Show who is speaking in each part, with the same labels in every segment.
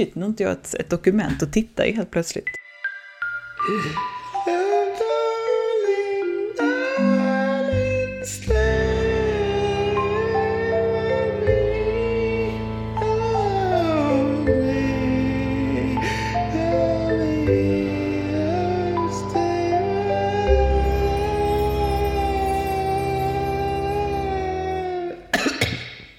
Speaker 1: shit, nu har inte jag ett, ett dokument att titta i helt plötsligt.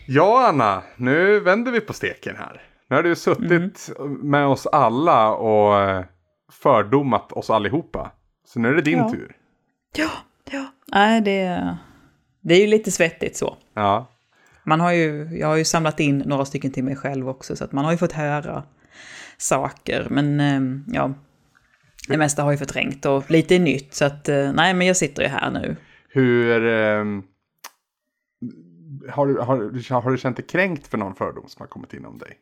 Speaker 2: Ja, Anna, nu vänder vi på steken här. Nu har du suttit med oss alla och eh, fördomat oss allihopa. Så nu är det din
Speaker 1: Ja.
Speaker 2: tur.
Speaker 1: Ja, ja. Nej, det, det är ju lite svettigt så.
Speaker 2: Ja,
Speaker 1: Man har ju, jag har ju samlat in några stycken till mig själv också, så att man har ju fått höra saker. Men eh, ja, det mesta har ju förträngt och lite är nytt. Så att eh, nej, men jag sitter ju här nu.
Speaker 2: hur... ehm, har, du, har, har du känt dig kränkt för någon fördom som har kommit in om dig?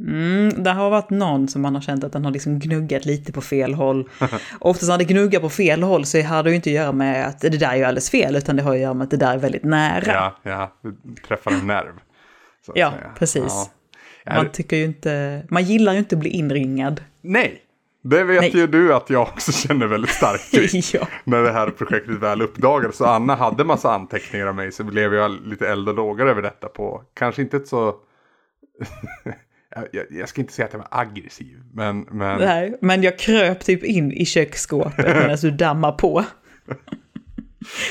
Speaker 1: Mm, det har varit någon som man har känt att den har liksom gnuggat lite på fel håll. Oftast när det gnuggar på fel håll så har det ju inte att göra med att det där är ju alldeles fel, utan det har att göra med att det där är väldigt nära.
Speaker 2: Ja, ja, träffar en nerv.
Speaker 1: Ja,
Speaker 2: säga.
Speaker 1: precis.
Speaker 2: Ja.
Speaker 1: Man tycker ju inte, man gillar ju inte att bli inringad.
Speaker 2: Nej, det vet
Speaker 1: Nej.
Speaker 2: ju du att jag också känner väldigt starkt
Speaker 1: ja.
Speaker 2: När det här projektet väl uppdagades. Så Anna hade massa anteckningar av mig så blev jag lite eld och lågor över detta på. Kanske inte ett så... jag, jag, ska inte säga att jag var aggressiv. Men, men
Speaker 1: Nej, men jag kröp typ in i köksskåpet medan du dammar på.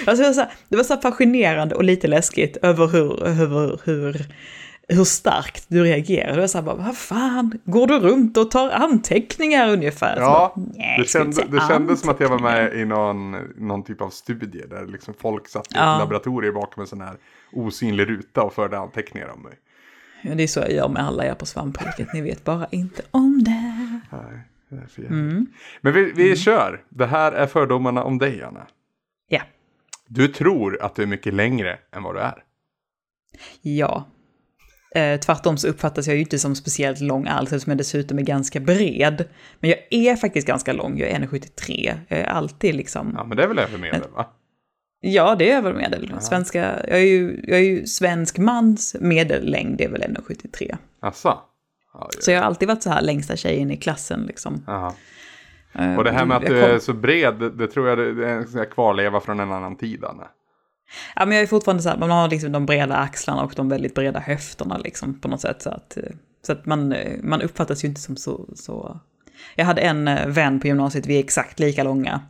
Speaker 1: Alltså det, var så här, det var så fascinerande och lite läskigt över hur, över hur, hur starkt du reagerade. Det var så här bara, vad fan, går du runt och tar anteckningar ungefär? Så
Speaker 2: ja,
Speaker 1: bara, "Nej,
Speaker 2: det, kände, det kändes som att jag var
Speaker 1: anteckningar."
Speaker 2: med i någon, någon typ av studie. Där liksom folk satt i
Speaker 1: Ja.
Speaker 2: ett laboratorium bakom en sån här osynlig ruta och förde anteckningar om mig.
Speaker 1: Det är så jag gör med alla er på svampriket, ni vet bara inte om det.
Speaker 2: Nej, det jävligt. Men vi, vi kör. Det här är fördomarna om dig, Anna.
Speaker 1: Ja,
Speaker 2: Du tror att du är mycket längre än vad du är.
Speaker 1: ja. Eh, tvärtom så uppfattas jag ju inte som speciellt lång alls, eftersom jag dessutom är ganska bred. Men jag är faktiskt ganska lång, jag är 1,73. Jag är alltid liksom...
Speaker 2: Ja, men det är väl över medel, va?
Speaker 1: Ja, det är över medel. Svenska, jag, är ju, jag är ju svensk mans medellängd, det är väl 1,73.
Speaker 2: Asså? Ja,
Speaker 1: Så jag har alltid varit så här längsta tjejen i klassen liksom.
Speaker 2: Jaha.
Speaker 1: Eh,
Speaker 2: Och det här med att du är så bred, det, tror jag det är en kvarleva från en annan tid, Anna.
Speaker 1: Ja, men jag är fortfarande så här, man har liksom de breda axlarna och de väldigt breda höfterna liksom på något sätt. Så att, eh, så att man, eh, man uppfattas ju inte som så, så... Jag hade en vän på gymnasiet, vi är exakt lika långa.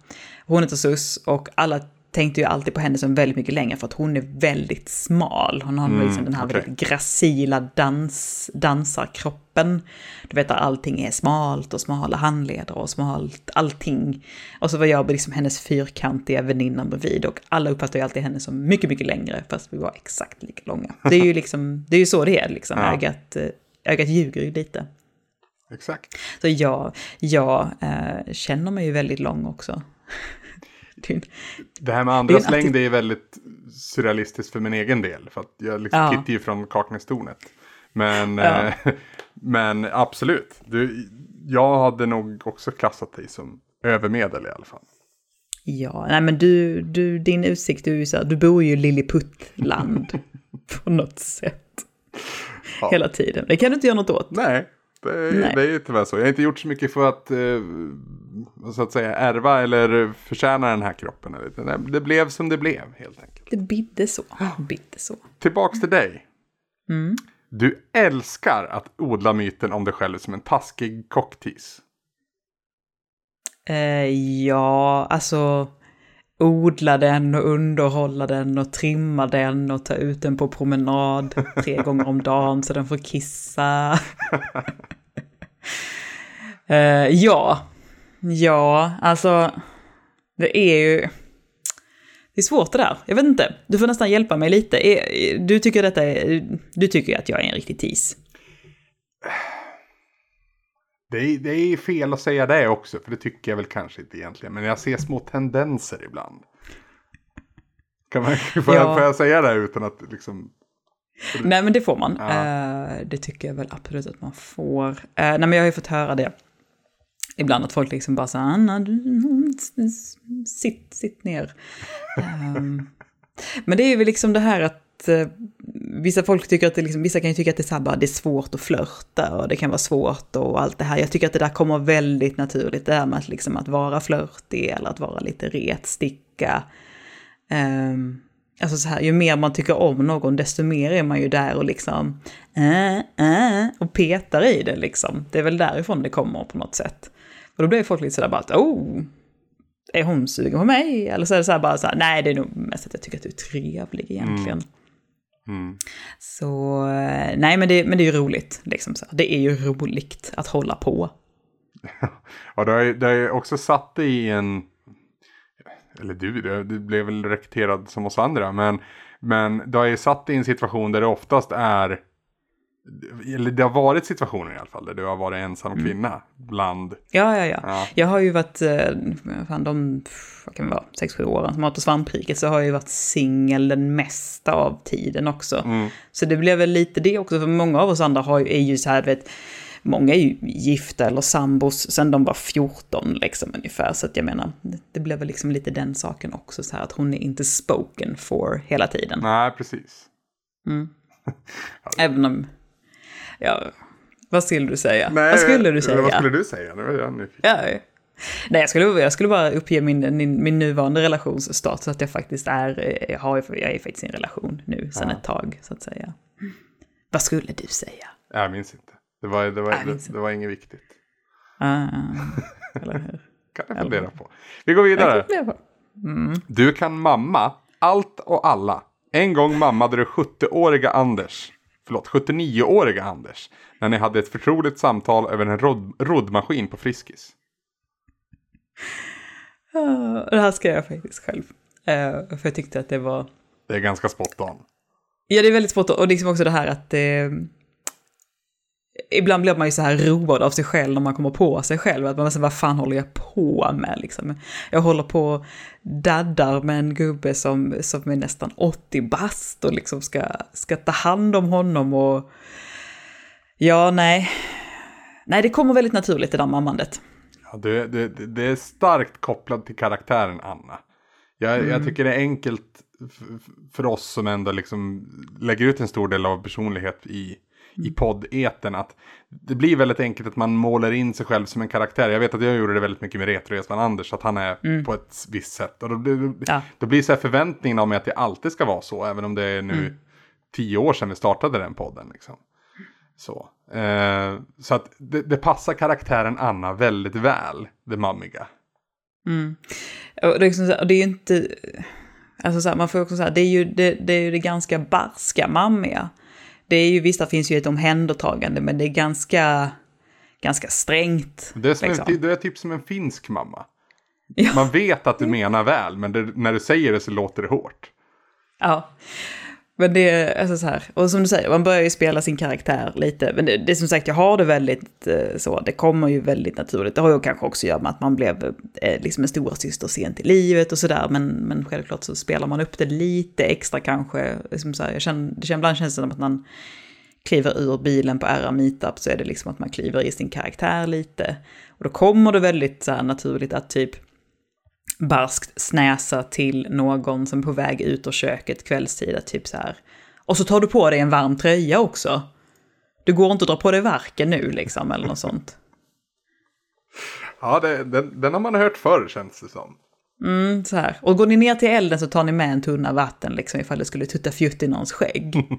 Speaker 1: Hon heter Sus och alla tänkte ju alltid på henne som väldigt mycket längre för att hon är väldigt smal. Hon har liksom den här
Speaker 2: okej.
Speaker 1: väldigt gracila dans, dansarkroppen. Du vet att allting är smalt och smala handleder och smalt allting. Och så var jag liksom hennes fyrkantiga väninna bredvid och alla uppfattar ju alltid henne som mycket, mycket längre fast vi var exakt lika långa. Det är ju liksom, det är ju så det är liksom.
Speaker 2: Ja.
Speaker 1: Ögat, eh, ögat ljuger ju lite.
Speaker 2: Exakt.
Speaker 1: Så jag, jag eh, känner mig ju väldigt lång också. Ju-
Speaker 2: Det här med andras
Speaker 1: Det är
Speaker 2: väldigt surrealistiskt för min egen del. För att jag liksom
Speaker 1: Ja.
Speaker 2: ju från Kaknästornet. Men,
Speaker 1: Ja.
Speaker 2: eh, men absolut. Du, jag hade nog också klassat dig som övermedel i alla fall.
Speaker 1: Ja, nej men du, du din utsikt, du, så här, du bor ju i Lilleputtland på något sätt.
Speaker 2: Ja.
Speaker 1: Hela tiden. Det kan du inte göra något åt.
Speaker 2: Nej, det, är-
Speaker 1: Nej.
Speaker 2: det är tyvärr så. Jag har inte gjort så mycket för att eh, så att säga ärva eller förtjäna den här kroppen. Det, blev som det blev helt enkelt.
Speaker 1: Det bidde så. Bidde så.
Speaker 2: Tillbaks till dig.
Speaker 1: Mm.
Speaker 2: Du älskar att odla myten om dig själv som en taskig cocktease.
Speaker 1: Eh, ja, alltså odla den och underhålla den och trimma den och ta ut den på promenad tre gånger om dagen så den får kissa. eh, ja, ja, alltså det är ju... Det är svårt det där. Jag vet inte. Du får nästan hjälpa mig lite. Är- Du tycker detta är, Du tycker att jag är en riktig tis.
Speaker 2: Det är, det är fel att säga det också, för det tycker jag väl kanske inte egentligen. Men jag ser små tendenser ibland. Kan man, får, jag,
Speaker 1: Ja.
Speaker 2: får jag säga det utan att liksom...
Speaker 1: Nej, men det får man.
Speaker 2: Ja.
Speaker 1: Eh, det tycker jag väl absolut att man får. Eh, nej, men jag har ju fått höra det. Ibland att folk liksom bara säger Anna, du, sitt, sitt ner. Ehm, men det är ju liksom det här att eh, vissa folk tycker att det liksom, vissa kan ju tycka att det är, så här, bara, det är svårt att flörta och det kan vara svårt och allt det här. Jag tycker att det där kommer väldigt naturligt, det här med att, liksom, att vara flörtig eller att vara lite retsticka. Um, alltså så här, ju mer man tycker om någon, desto mer är man ju där och liksom äh, äh, och petar i det liksom. Det är väl därifrån det kommer på något sätt. Och då blir folk lite sådär bara att, oh, är hon sugen på mig? Eller så är det så här bara så här, nej det är nog mest att jag tycker att du är trevlig egentligen. Mm. Mm. Så, nej men det, men det är ju roligt, liksom så. Det är ju roligt att hålla på.
Speaker 2: ja, det har ju, har ju också satt dig i en, eller du, du blev väl rekryterad som oss andra, men, men det har ju satt dig i en situation där det oftast är eller det har varit situationer i alla fall där du har varit ensam mm. kvinna mm. bland...
Speaker 1: Ja, ja, ja, ja. Jag har ju varit, eh, fan de, vad kan det vara, sex, sju åren som har varit på svampriket så har jag ju varit singel den mesta av tiden också. Mm. Så det blev väl lite det också, för många av oss andra har, är ju så här, vet, många är ju gifta eller sambos sen de var 14 liksom ungefär. Så att jag menar, det blev väl liksom lite den saken också så här att hon är inte spoken for hela tiden.
Speaker 2: Nej, precis.
Speaker 1: Mm. Även om Ja, vad skulle du säga? Nej, vad skulle du säga?
Speaker 2: Vad skulle du säga? Nu är jag.
Speaker 1: Ja, Nej, jag skulle, jag skulle bara uppge min, min, min nuvarande relationsstatus, att jag faktiskt är, jag, har, jag är faktiskt i en relation nu sedan ja. ett tag, så att säga. Vad skulle du säga?
Speaker 2: Jag minns inte. Det var, det var, det, det var inget viktigt.
Speaker 1: Ah, eller hur?
Speaker 2: kan jag fundera på. Vi går vidare. Mm. Du kan mamma allt och alla. En gång mammade du 70-åriga Anders förlåt, 79-åriga Anders när ni hade ett förtroligt samtal över en rod, roddmaskin på Friskis?
Speaker 1: Det här ska jag faktiskt själv. Uh, för jag tyckte att det var...
Speaker 2: Det är ganska spot on.
Speaker 1: Ja, det är väldigt spot on. Och liksom också det här att det... Ibland blir man ju så här road av sig själv när man kommer på sig själv. Att man säger, vad fan håller jag på med liksom? Jag håller på daddar med en gubbe som, som är nästan 80 bast och liksom ska, ska ta hand om honom och... Ja, nej. Nej, det kommer väldigt naturligt det där mammandet.
Speaker 2: Ja, det, det, det är starkt kopplat till karaktären Anna. Jag, mm. jag tycker det är enkelt för oss som ändå liksom lägger ut en stor del av personlighet i i poddeten att det blir väldigt enkelt att man målar in sig själv som en karaktär. Jag vet att jag gjorde det väldigt mycket med Retroresman Anders, att han är mm. på ett visst sätt. Och då, blir, ja. då blir så här förväntningen av mig att det alltid ska vara så, även om det är nu mm. tio år sedan vi startade den podden. Liksom. Så, eh, så att det, det, passar karaktären Anna väldigt väl, det mammiga.
Speaker 1: Mm. Och det, är liksom, det är ju inte... Alltså så här, man får också säga, det är ju det, det, är ju det ganska barska mammiga det är ju, visst, det finns ju ett omhändertagande, men det är ganska, ganska strängt.
Speaker 2: Det är, som liksom. en, det är typ som en finsk mamma. Ja. Man vet att du menar väl, men det, när du säger det så låter det hårt.
Speaker 1: Ja, men det är alltså så här, och som du säger, man börjar ju spela sin karaktär lite. Men det, det är som sagt, jag har det väldigt eh, så, det kommer ju väldigt naturligt. Det har ju kanske också att göra med att man blev eh, liksom en storasyster sent i livet och sådär. Men, men självklart så spelar man upp det lite extra kanske. Liksom så här, jag känner, det känns, ibland känns det som att man kliver ur bilen på R.R. Meetup så är det liksom att man kliver i sin karaktär lite. Och då kommer det väldigt så här, naturligt att typ barskt snäsa till någon som är på väg ut ur köket kvällstid, typ så här. Och så tar du på dig en varm tröja också. Du går inte att dra på dig verken nu liksom, eller något sånt.
Speaker 2: Ja, det, den, den har man hört förr känns det som.
Speaker 1: Mm, så här. Och går ni ner till elden så tar ni med en tunna vatten liksom ifall det skulle tutta fjutt i någons skägg.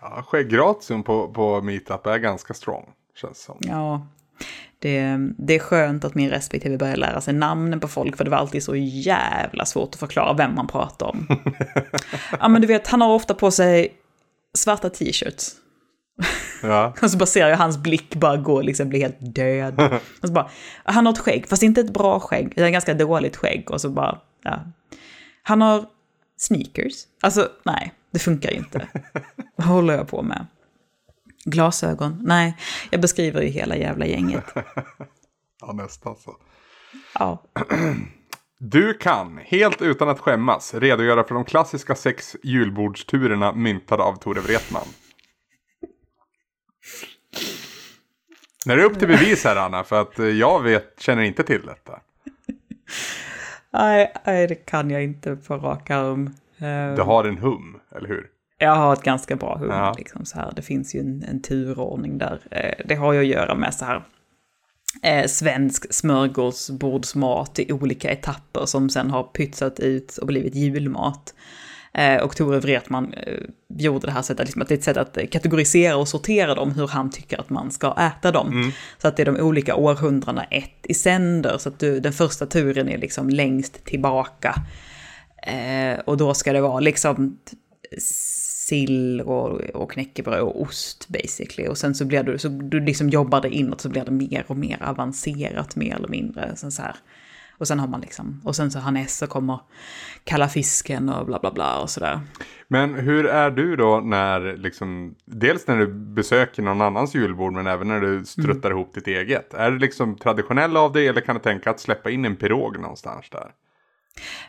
Speaker 2: ja, skäggratien på, på meetup är ganska strong, känns det som.
Speaker 1: Ja, det, det är skönt att min respektive börjar lära sig namnen på folk, för det var alltid så jävla svårt att förklara vem man pratar om. ja, men du vet, han har ofta på sig svarta t-shirts. Ja. och så bara ser jag hans blick bara gå, liksom bli helt död. och så bara, han har ett skägg, fast inte ett bra skägg, det är ett ganska dåligt skägg. Och så bara, ja. Han har sneakers. Alltså, nej, det funkar ju inte. Vad håller jag på med? Glasögon? Nej, jag beskriver ju hela jävla gänget.
Speaker 2: ja, nästan så.
Speaker 1: Ja.
Speaker 2: Du kan, helt utan att skämmas, redogöra för de klassiska sex julbordsturerna myntade av Tore Wretman. När det är upp till bevis här Anna, för att jag vet, känner inte till detta.
Speaker 1: Nej, nej, det kan jag inte på rak arm.
Speaker 2: Du har en hum, eller hur?
Speaker 1: Jag har ett ganska bra hum.
Speaker 2: Ja.
Speaker 1: Liksom, så här. Det finns ju en, en turordning där. Eh, det har ju att göra med så här eh, svensk smörgåsbordsmat i olika etapper som sen har pytsat ut och blivit julmat. Eh, och Tore Wretman eh, gjorde det här sättet, liksom, att det är ett sätt att kategorisera och sortera dem, hur han tycker att man ska äta dem. Så att det är de olika århundradena ett i sänder, så att du, den första turen är liksom längst tillbaka. Eh, och då ska det vara liksom sill och, och knäckebröd och ost basically. Och sen så blir du, så du liksom jobbar det inåt så blir det mer och mer avancerat mer eller mindre. Sen så här. Och sen har man liksom, och sen så härnäst så kommer kalla fisken och bla bla bla och sådär.
Speaker 2: Men hur är du då när, liksom, dels när du besöker någon annans julbord men även när du struttar ihop ditt eget? Är det liksom traditionell av dig eller kan du tänka att släppa in en pirog någonstans där?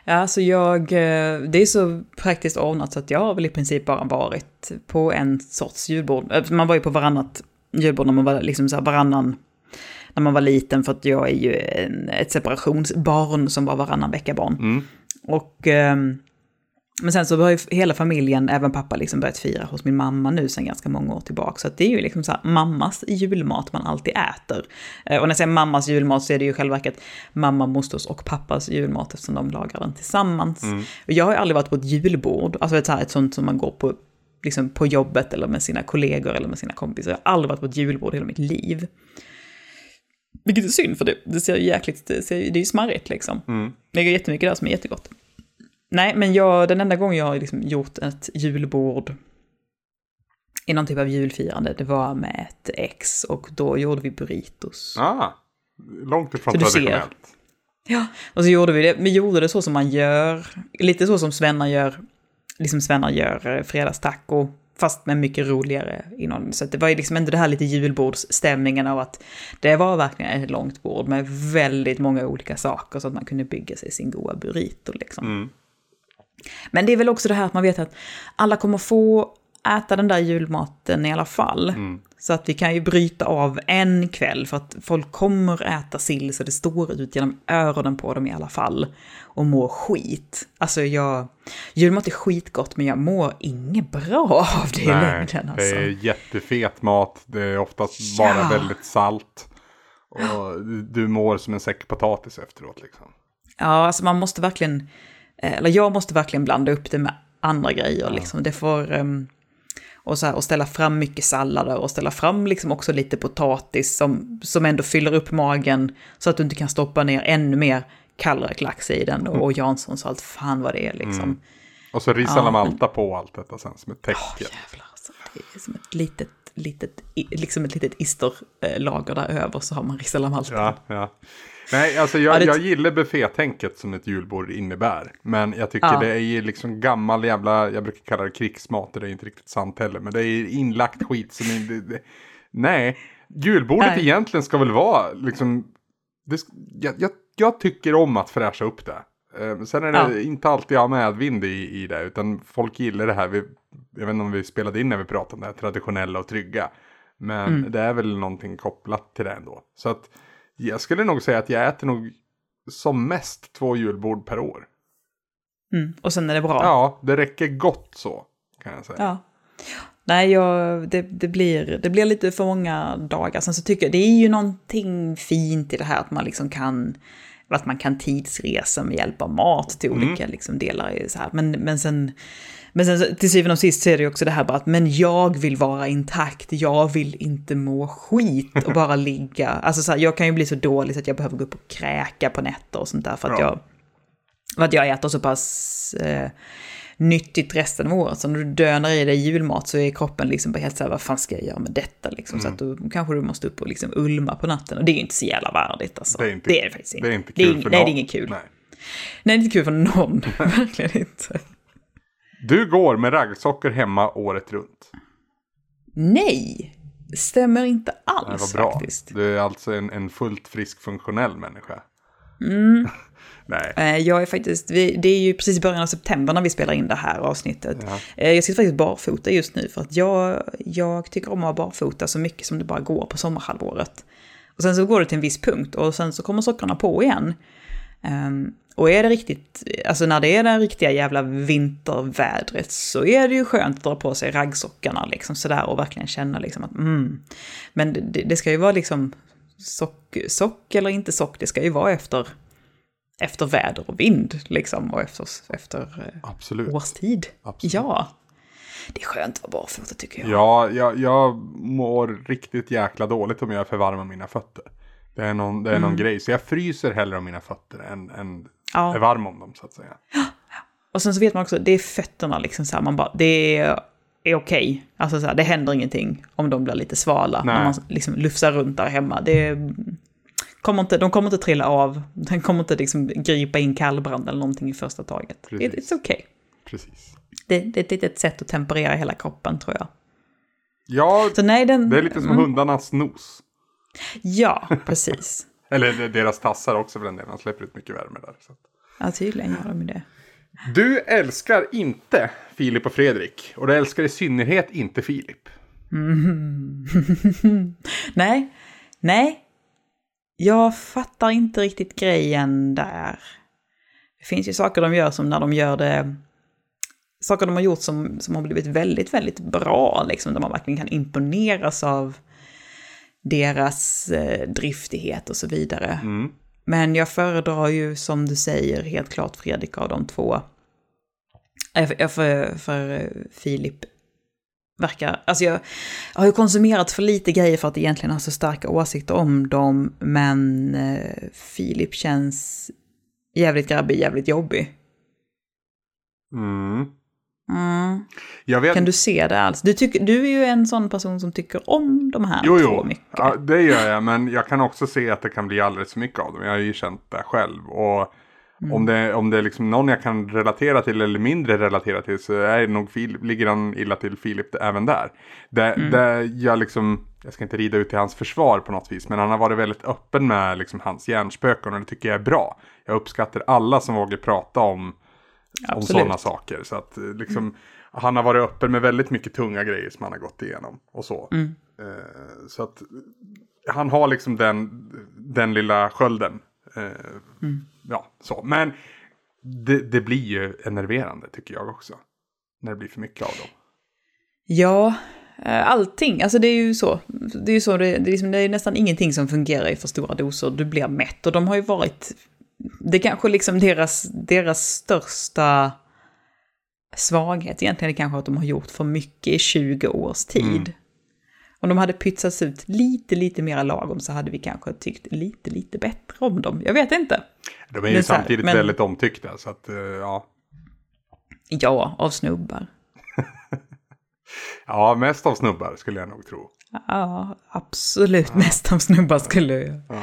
Speaker 1: Ja, alltså jag, eh, det är så praktiskt ordnat så att jag har väl i princip bara varit på en sorts julbord. Eh, Man var ju på varannat julbord när man var liksom så här varannan, när man var liten för att jag är ju en, ett separationsbarn som var varannan vecka barn.
Speaker 2: Mm.
Speaker 1: Och, ehm, men sen så har ju hela familjen, även pappa, liksom börjat fira hos min mamma nu sedan ganska många år tillbaka. Så det är ju liksom så här mammas julmat man alltid äter. Eh, Och när jag säger mammas julmat så är det ju själva verket mamma, mosters och pappas julmat eftersom de lagar den tillsammans. Och jag har ju aldrig varit på ett julbord, alltså ett, så här, ett sånt som man går på liksom på jobbet eller med sina kollegor eller med sina kompisar. Jag har aldrig varit på ett julbord i hela mitt liv. Vilket är synd för det, det ser ju jäkligt, det, ser, det är ju smarrigt liksom.
Speaker 2: Mm.
Speaker 1: Det är jättemycket där som är jättegott. Nej, men jag, den enda gången jag har liksom gjort ett julbord i någon typ av julfirande, det var med ett ex och då gjorde vi burritos.
Speaker 2: Ah, långt ifrån traditionellt.
Speaker 1: Ja, och så gjorde vi det, vi gjorde det så som man gör, lite så som Svenna gör, liksom Svenna gör eh, fredagstaco, fast med mycket roligare innehåll. Så det var ju liksom inte det här lite julbordsstämningen av att det var verkligen ett långt bord med väldigt många olika saker så att man kunde bygga sig sin goda burrito liksom.
Speaker 2: Mm.
Speaker 1: Men det är väl också det här att man vet att alla kommer få äta den där julmaten i alla fall.
Speaker 2: Mm.
Speaker 1: Så att vi kan ju bryta av en kväll för att folk kommer äta sill så det står ut genom öronen på dem i alla fall. Och mår skit. Alltså jag, julmat är skitgott men jag mår inget bra av det i
Speaker 2: Nej,
Speaker 1: längden alltså.
Speaker 2: det är jättefet mat. Det är oftast
Speaker 1: Ja.
Speaker 2: bara väldigt salt. Och du- mår som en säck potatis efteråt liksom.
Speaker 1: Ja, alltså man måste verkligen, eller jag måste verkligen blanda upp det med andra grejer. Liksom. Det får, ehm, och, så här, och ställa fram mycket sallader och ställa fram liksom också lite potatis som, som ändå fyller upp magen så att du inte kan stoppa ner ännu mer kallräklax i den och, och Janssons och allt fan vad det är liksom.
Speaker 2: Och så ris
Speaker 1: Ja,
Speaker 2: alla malta på allt detta sen som ett täcke.
Speaker 1: jävlar alltså, det är som ett litet, litet, liksom ett litet isterlager där över så har man risala malta.
Speaker 2: Ja, ja. Nej, alltså jag,
Speaker 1: Ja, det-
Speaker 2: jag gillar buffétänket som ett julbord innebär. Men jag tycker
Speaker 1: Ja.
Speaker 2: det är ju liksom gammal jävla, jag brukar kalla det krigsmat, det är inte riktigt sant heller. Men det är inlagt skit som inte... Det, nej, julbordet
Speaker 1: Nej.
Speaker 2: egentligen ska väl vara liksom... Det, jag, jag, jag tycker om att fräscha upp det. Eh, sen är det
Speaker 1: Ja.
Speaker 2: inte alltid jag har medvind i, i det, utan folk gillar det här. Vi, jag vet inte om vi spelade in när vi pratade om det här traditionella och trygga. Men
Speaker 1: Mm.
Speaker 2: det är väl någonting kopplat till det ändå. Så att jag skulle nog säga att jag äter nog som mest två julbord per år.
Speaker 1: Mm. Och sen är det bra.
Speaker 2: Ja, det räcker gott så kan jag säga.
Speaker 1: Ja. Nej, jag, det, det, blir, det blir lite för många dagar. Sen så tycker jag, det är ju någonting fint i det här att man liksom kan, att man kan tidsresa med hjälp av mat till olika liksom delar. Så här. Men, men sen, men sen till syvende och sist så är det ju också det här bara att, men jag vill vara intakt, jag vill inte må skit och bara ligga. Alltså så här, jag kan ju bli så dålig så att jag behöver gå upp och kräka på nätter och sånt där för att
Speaker 2: Ja.
Speaker 1: jag för att jag äter så pass eh, nyttigt resten av året. Så när du dönar i dig julmat så är kroppen liksom bara helt så här, vad fan ska jag göra med detta liksom? Så att då kanske du måste upp och liksom ulma på natten. Och det är ju inte så jävla värdigt alltså.
Speaker 2: Det är inte-
Speaker 1: det är det faktiskt inte.
Speaker 2: Det är inte
Speaker 1: Det är
Speaker 2: kul för
Speaker 1: Nej,
Speaker 2: någon.
Speaker 1: det är inget kul. Nej,
Speaker 2: Nej.
Speaker 1: det är inte kul för någon. Verkligen inte.
Speaker 2: Du går med raggsockor hemma året runt.
Speaker 1: Nej, stämmer inte
Speaker 2: Det
Speaker 1: alls
Speaker 2: var bra.
Speaker 1: faktiskt.
Speaker 2: Du är alltså en, en fullt frisk funktionell människa.
Speaker 1: Mm.
Speaker 2: Nej.
Speaker 1: Eh, Jag är faktiskt, det är ju precis i början av september när vi spelar in det här avsnittet.
Speaker 2: Ja.
Speaker 1: Eh, Jag sitter faktiskt barfota just nu för att jag, jag tycker om att vara barfota så mycket som det bara går på sommarhalvåret. Och sen så går det till en viss punkt och sen så kommer sockorna på igen. Um, och är det riktigt, alltså när det är det riktiga jävla vintervädret så är det ju skönt att dra på sig raggsockarna liksom sådär och verkligen känna liksom att mm. Men det, det ska ju vara liksom sock, sock eller inte sock, det ska ju vara efter, efter väder och vind liksom och efter, efter eh,
Speaker 2: Absolut.
Speaker 1: årstid.
Speaker 2: Absolut.
Speaker 1: Ja. Det är skönt att vara barfota tycker jag.
Speaker 2: Ja, jag, jag mår riktigt jäkla dåligt om jag är för varm om mina fötter. Det är någon, det är någon grej, så jag fryser hellre om mina fötter än, än
Speaker 1: Ja.
Speaker 2: är varm om dem så att säga.
Speaker 1: Och sen så vet man också, det är fötterna liksom så här, man bara, det är, är okej. Alltså så här, det händer ingenting om de blir lite svala
Speaker 2: Nej.
Speaker 1: när man liksom lufsar runt där hemma. Det kommer inte, de kommer inte trilla av, den kommer inte liksom gripa in kallbrand eller någonting i första taget.
Speaker 2: Precis.
Speaker 1: it's okay.
Speaker 2: Precis.
Speaker 1: Det, det är ett sätt att temperera hela kroppen tror jag.
Speaker 2: Ja,
Speaker 1: nej, den...
Speaker 2: det är lite som
Speaker 1: mm,
Speaker 2: hundarnas nos.
Speaker 1: Ja, precis.
Speaker 2: Eller deras tassar också för den delen. Han släpper ut mycket värme där. Så.
Speaker 1: Ja, tydligen gör de det.
Speaker 2: Du älskar inte Filip och Fredrik. Och du älskar i synnerhet inte Filip.
Speaker 1: nej, nej. Jag fattar inte riktigt grejen där. Det finns ju saker de gör som när de gör det... Saker de har gjort som, som har blivit väldigt, väldigt bra, liksom, där man verkligen kan imponeras av deras eh, driftighet och så vidare.
Speaker 2: Mm.
Speaker 1: Men jag föredrar ju, som du säger, helt klart Fredrik av de två. Eh, För, för, för eh, Filip verkar... Alltså jag, jag har ju konsumerat för lite grejer för att egentligen ha så starka åsikter om dem, men eh, Filip känns jävligt grabbig, jävligt jobbig.
Speaker 2: Mm.
Speaker 1: Mm.
Speaker 2: Vet
Speaker 1: Kan du se det alls? Du, tycker, du är ju en sån person som tycker om de här
Speaker 2: Jo,
Speaker 1: två
Speaker 2: jo,
Speaker 1: mycket.
Speaker 2: ja, det gör jag. Men jag kan också se att det kan bli alldeles för mycket av dem. Jag har ju känt det själv. Och
Speaker 1: Mm.
Speaker 2: om det, om det är liksom någon jag kan relatera till eller mindre relatera till så är nog Filip, ligger han illa till Filip även där. Det,
Speaker 1: Mm.
Speaker 2: det jag liksom, jag ska inte rida ut till hans försvar på något vis. Men han har varit väldigt öppen med liksom hans hjärnspöken och det tycker jag är bra. Jag uppskattar alla som vågar prata om, om
Speaker 1: Absolut.
Speaker 2: sådana saker. Så att eh, liksom, han har varit öppen med väldigt mycket tunga grejer som han har gått igenom. Och så.
Speaker 1: Mm.
Speaker 2: Eh, så att han har liksom den, den lilla skölden. Eh,
Speaker 1: Mm.
Speaker 2: Ja, så. Men det, det blir ju enerverande tycker jag också. När det blir för mycket av dem.
Speaker 1: Ja, eh, allting. Alltså det är ju så. Det är ju så, det, det, är liksom, det är nästan ingenting som fungerar i för stora doser. Du blir mätt och de har ju varit... Det kanske liksom deras, deras största svaghet egentligen är kanske att de har gjort för mycket i 20 års tid.
Speaker 2: Mm.
Speaker 1: Om de hade pytsats ut lite, lite mera lagom så hade vi kanske tyckt lite, lite bättre om dem. Jag vet inte.
Speaker 2: De är ju
Speaker 1: är så här,
Speaker 2: samtidigt
Speaker 1: men-
Speaker 2: väldigt omtyckta. Så att, eh, ja.
Speaker 1: Ja, av snubbar.
Speaker 2: ja, mest av snubbar skulle jag nog tro.
Speaker 1: Ja, absolut mest av snubbar skulle jag.
Speaker 2: Ja.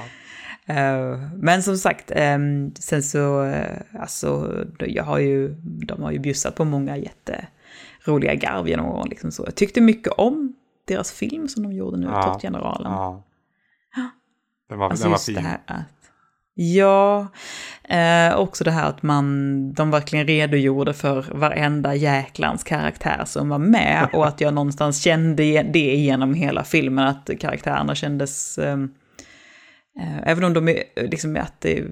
Speaker 1: Eh, men som sagt, ehm, sen så, eh, alltså, jag har ju, de har ju bjussat på många jätteroliga garv genom åren. Liksom så. Jag tyckte mycket om deras film som de gjorde nu,
Speaker 2: Ja,
Speaker 1: Tårtgeneralen.
Speaker 2: Ja. Den var,
Speaker 1: Alltså
Speaker 2: den var
Speaker 1: just
Speaker 2: fin.
Speaker 1: det här att... Ja, eh, också det här att man, de verkligen redogjorde för varenda jäklans karaktär som var med och att jag någonstans kände det genom hela filmen, att karaktärerna kändes... Eh, även om de är, liksom, att det,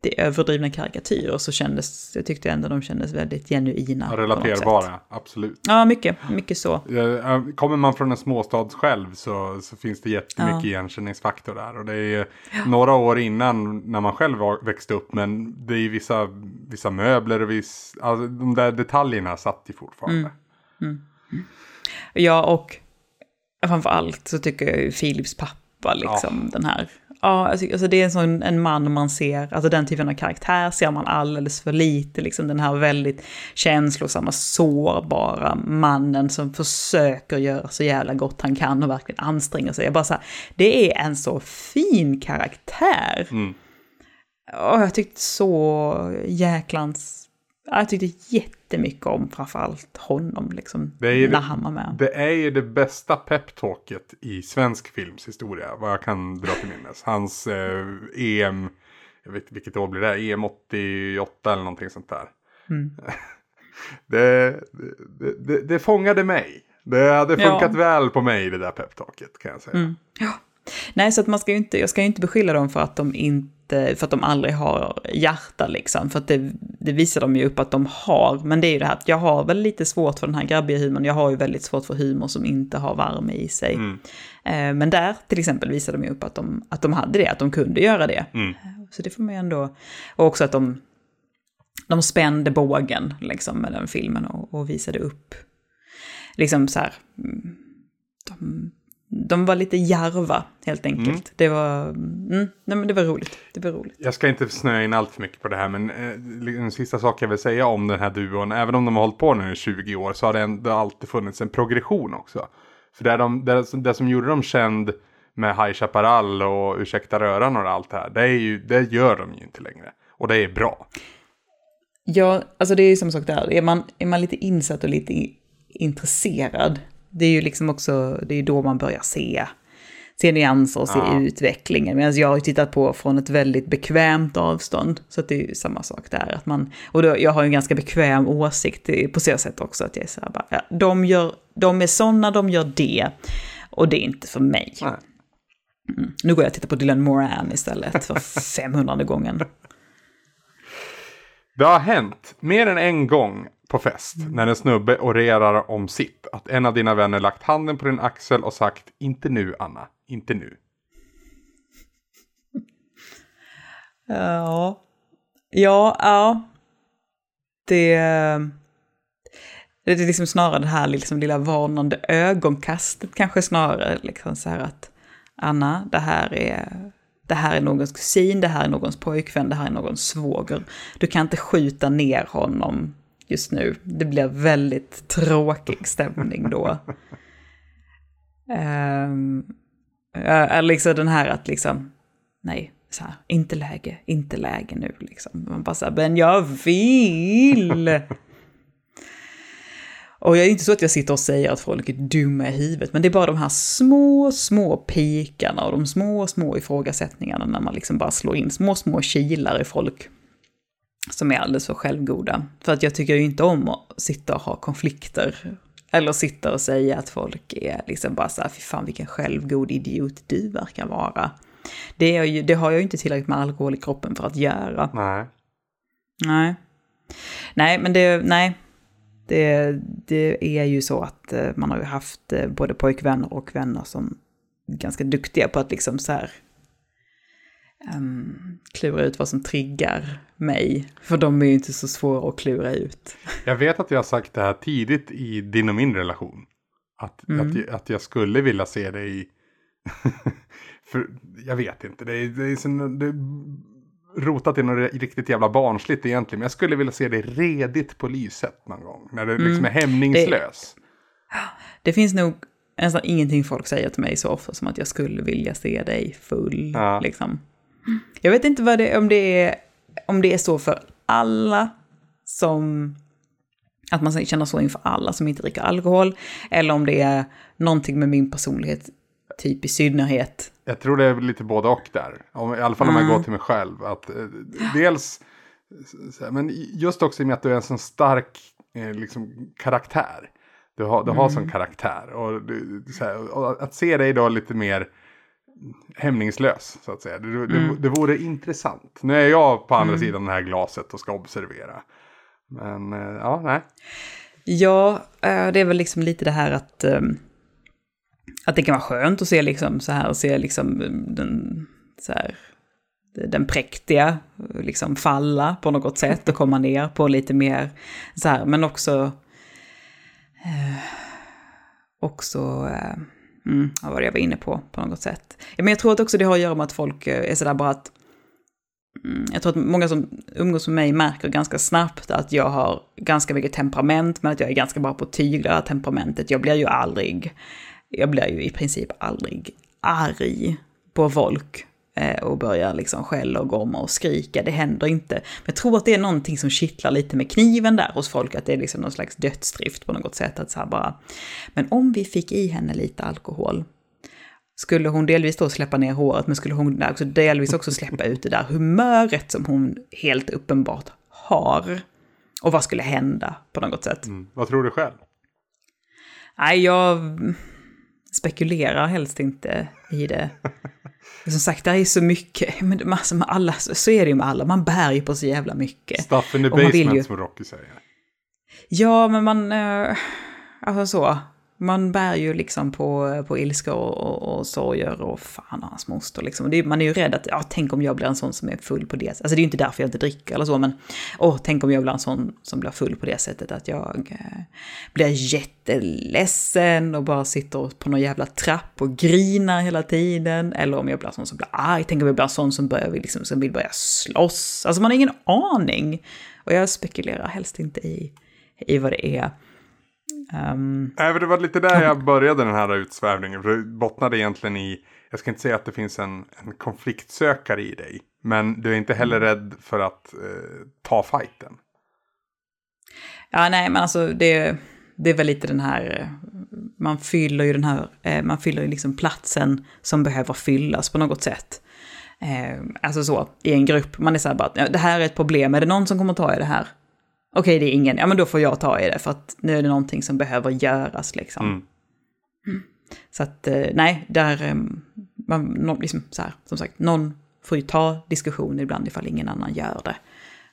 Speaker 1: det är överdrivna karikatyrer så kändes, jag tyckte ändå de kändes väldigt genuina.
Speaker 2: Ja, relaterbara, absolut.
Speaker 1: Ja, mycket, mycket så.
Speaker 2: Eh, Kommer man från en småstad själv så, så finns det jättemycket
Speaker 1: Ja.
Speaker 2: igenkänningsfaktor där. Och det är några år innan när man själv växte upp. Men det är vissa, vissa möbler och viss, alltså, de där detaljerna satt ju fortfarande.
Speaker 1: Mm. Ja, och framför allt så tycker jag ju Philips pappa, liksom den här. Ja, alltså, alltså det är en sån en man man ser, alltså den typen av karaktär ser man alldeles för lite, liksom den här väldigt känslosamma, sårbara mannen som försöker göra så jävla gott han kan och verkligen anstränger sig. Jag bara så här, det är en så fin karaktär.
Speaker 2: Mm.
Speaker 1: Och jag tyckte så jäklans... ja, Jag tyckte jättemycket om framförallt honom, liksom,
Speaker 2: Det är ju
Speaker 1: när
Speaker 2: det-
Speaker 1: han var med.
Speaker 2: Det är ju det bästa peptalket i svensk films historia. Vad jag kan dra till minnes. Hans eh, EM, jag vet vilket år blir det? EM 88 eller någonting sånt där.
Speaker 1: Mm.
Speaker 2: det, det, det, det fångade mig. Det hade
Speaker 1: Ja.
Speaker 2: funkat väl på mig det där peptalket kan jag säga.
Speaker 1: Mm. Ja. Nej, så att man ska ju inte, jag ska ju inte beskylla dem för att de inte inte, för att de aldrig har hjärta liksom. För att det, det visar de ju upp att de har. Men det är ju det här att jag har väl lite svårt för den här grabbiga humorn. Jag har ju väldigt svårt för humor som inte har värme i sig.
Speaker 2: Mm.
Speaker 1: Eh, men där till exempel visade de ju upp att de, att de hade det, att de kunde göra det.
Speaker 2: Mm.
Speaker 1: Så det får man ju ändå... Och också att de, de spände bågen liksom med den filmen och, och visade upp. Liksom så här... mm, De, de var lite jarva helt enkelt.
Speaker 2: Mm.
Speaker 1: Det var... Mm, nej, men det var roligt. Det var roligt.
Speaker 2: Jag ska inte snöa in allt för mycket på det här, men eh, en sista sak jag vill säga om den här duon, även om de har hållit på nu i 20 år, så har det ändå alltid funnits en progression också. För det, de, det, det som gjorde dem känd med High Chaparral och Ursäkta röran och allt det här, det, är ju, det gör de ju inte längre. Och det är bra.
Speaker 1: Ja, alltså det är ju som sagt där, är man, är man lite insatt och lite intresserad, det är ju liksom också, det är då man börjar se, se nyanser och se
Speaker 2: Ja.
Speaker 1: utvecklingen. Medan jag har ju tittat på från ett väldigt bekvämt avstånd, så att det är ju samma sak där. Att man, och då, jag har ju en ganska bekväm åsikt på så sätt också, att jag är så här bara, ja, de, gör, de är sådana, de gör det, och det är inte för mig.
Speaker 2: Nej.
Speaker 1: Mm. Nu går jag och tittar på Dylan Moran istället för 500 gången.
Speaker 2: Det har hänt mer än en gång på fest när en snubbe orerar om sitt. Att en av dina vänner lagt handen på din axel och sagt inte nu Anna, inte nu.
Speaker 1: Ja. Ja, ja. Det, det är liksom snarare det här liksom lilla varnande ögonkastet kanske snarare. Liksom så här att Anna, det här är, det här är någons kusin, det här är någons pojkvän, det här är någons svåger. Du kan inte skjuta ner honom just nu. Det blir väldigt tråkig stämning då. Um, liksom den här att liksom, nej, så här, inte läge, inte läge nu liksom. Man bara så här, men jag vill! och jag är inte så att jag sitter och säger att folk är dumma i huvudet, men det är bara de här små, små pikarna och de små, små ifrågasättningarna när man liksom bara slår in små, små kilar i folk som är alldeles för självgoda. För att jag tycker ju inte om att sitta och ha konflikter. Eller sitta och säga att folk är liksom bara så här, fy fan vilken självgod idiot du verkar vara. Det, är ju, det har jag ju inte tillräckligt med alkohol i kroppen för att göra.
Speaker 2: Nej.
Speaker 1: Nej. Nej, men det, nej. Det, det är ju så att eh, man har ju haft eh, både pojkvänner och vänner som är ganska duktiga på att liksom så här um, klura ut vad som triggar mig. För de är ju inte så svåra att klura ut.
Speaker 2: Jag vet att jag har sagt det här tidigt i din och min relation. Att,
Speaker 1: Mm.
Speaker 2: att, jag- att jag skulle vilja se dig. För jag vet inte. Det är, det är, så, det är rotat i något riktigt jävla barnsligt egentligen. Men jag skulle vilja se dig redigt på lyset någon gång. När du liksom är hämningslös.
Speaker 1: Det finns nog nästan ingenting folk säger till mig så ofta som att jag skulle vilja se dig full.
Speaker 2: Ja.
Speaker 1: Liksom. Jag vet inte vad det, om, det är, om det är så för alla som... Att man känner så inför alla som inte dricker alkohol. Eller om det är någonting med min personlighet, typ i synnerhet.
Speaker 2: Jag tror det är lite både och där. Om, I alla fall om jag går till mig själv. Att, eh, dels, här, men just också i och med att du är en sån stark eh, liksom, karaktär. Du har, du har sån karaktär. Och, du, här, och att se dig då lite mer hämningslös så att säga. Det, det, det vore intressant. Nu är jag på andra sidan det här glaset och ska observera. Men eh, ja, nej.
Speaker 1: Ja, eh, det är väl liksom lite det här att, eh, att det kan vara skönt att se liksom så här, se liksom den, så här, den präktiga liksom falla på något sätt och komma ner på lite mer så här, men också eh, också mm, vad var det jag var inne på på något sätt. Ja, men jag tror att också det har att göra med att folk eh, är sådär bara att Mm, Jag tror att många som umgås med mig märker ganska snabbt att jag har ganska mycket temperament, men att jag är ganska bra på att tygla det här temperamentet. Jag blir ju aldrig, jag blir ju i princip aldrig arg på folk och börjar liksom skälla och gorma och skrika. Det händer inte. Men jag tror att det är någonting som kittlar lite med kniven där hos folk, att det är liksom någon slags dödsdrift på något sätt. Att så här bara, men om vi fick i henne lite alkohol, skulle hon delvis då släppa ner håret, men skulle hon också delvis också släppa ut det där humöret som hon helt uppenbart har. Och vad skulle hända på något sätt?
Speaker 2: Mm. Vad tror du själv?
Speaker 1: Nej, jag spekulerar helst inte i det. Som sagt, det är så mycket, men massor med alla, så är det ju med alla, man bär ju på så jävla mycket.
Speaker 2: Stuff in the basement
Speaker 1: ju-
Speaker 2: som Rocky säger.
Speaker 1: Ja, men man, eh, alltså så, man bär ju liksom på, på ilska och, och, och sorger och fan och hans moster liksom. Det man är ju rädd att, ja, tänk om jag blir en sån som är full på det sättet. Alltså det är ju inte därför jag inte dricker eller så, men åh, tänk om jag blir en sån som blir full på det sättet att jag eh, blir jätteledsen och bara sitter på någon jävla trapp och grinar hela tiden. Eller om jag blir en sån som blir arg, tänk om jag blir en sån som, börjar, liksom, som vill börja slåss. Alltså man har ingen aning. Och jag spekulerar helst inte i, i vad det är. Ehm,
Speaker 2: Nej, men det var lite där jag började den här utsvävningen. För det bottnade egentligen i, jag ska inte säga att det finns en, en konfliktsökare i dig. Men du är inte heller rädd för att eh, ta fighten.
Speaker 1: Ja, nej, men alltså det, det är väl lite den här, man fyller ju den här, eh, man fyller ju liksom platsen som behöver fyllas på något sätt. Eh, Alltså så, i en grupp, man är så här bara, ja, det här är ett problem, är det någon som kommer ta i det här? Okej, det är ingen, ja men då får jag ta i det för att nu är det någonting som behöver göras liksom.
Speaker 2: Mm.
Speaker 1: Så att, eh, nej, där, eh, man, liksom så här, som sagt, någon får ju ta diskussion ibland ifall ingen annan gör det.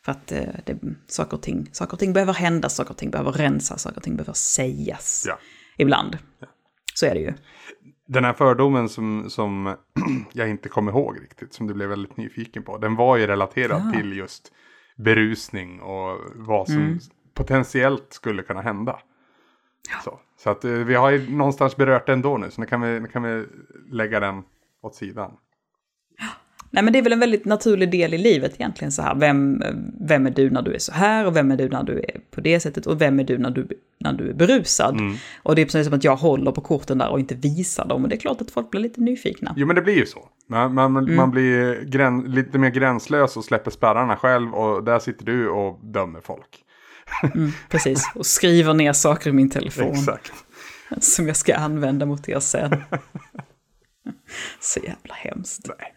Speaker 1: För att eh, det, saker, och ting, saker och ting behöver hända, saker och ting behöver rensas, saker och ting behöver sägas.
Speaker 2: Ja.
Speaker 1: Ibland. Så är det ju.
Speaker 2: Den här fördomen som, som jag inte kommer ihåg riktigt, som du blev väldigt nyfiken på. Den var ju relaterad
Speaker 1: Ja.
Speaker 2: till just berusning och vad som
Speaker 1: Mm.
Speaker 2: potentiellt skulle kunna hända. Så, så att eh, vi har ju någonstans berört den då nu, så nu kan vi, nu kan vi lägga den åt sidan.
Speaker 1: Nej men det är väl en väldigt naturlig del i livet egentligen så här. Vem, vem är du när du är så här och vem är du när du är på det sättet och vem är du när du, när du är berusad?
Speaker 2: Mm.
Speaker 1: Och det är precis som att jag håller på korten där och inte visar dem och det är klart att folk blir lite nyfikna.
Speaker 2: Jo men det blir ju så. Man, man,
Speaker 1: Mm.
Speaker 2: man blir grän, lite mer gränslös och släpper spärrarna själv och där sitter du och dömer folk.
Speaker 1: Mm, precis, och skriver ner saker i min telefon
Speaker 2: Exakt.
Speaker 1: som jag ska använda mot er sen. Så jävla hemskt.
Speaker 2: Nej,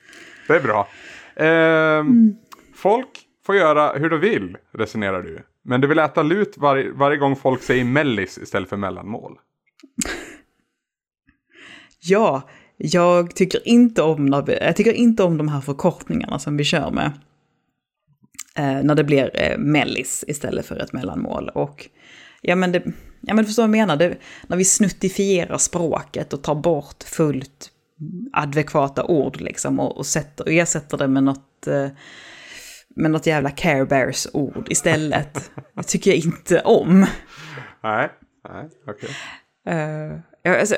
Speaker 2: det är bra. Ehm, Folk får göra hur de vill, resonerar du. Men du vill äta lut var, varje gång folk säger mellis istället för mellanmål.
Speaker 1: Ja, jag tycker inte om, jag tycker inte om de här förkortningarna som vi kör med. Eh, när det blir eh, mellis istället för ett mellanmål. Och ja men, det, ja, men du förstår vad jag menar, det, när vi snuttifierar språket och tar bort fullt adekvata ord liksom och, och, sätter, och ersätter det med något, eh, med något jävla care bears ord istället. Det tycker jag inte om.
Speaker 2: Nej, nej, okej.
Speaker 1: Uh, ja, alltså,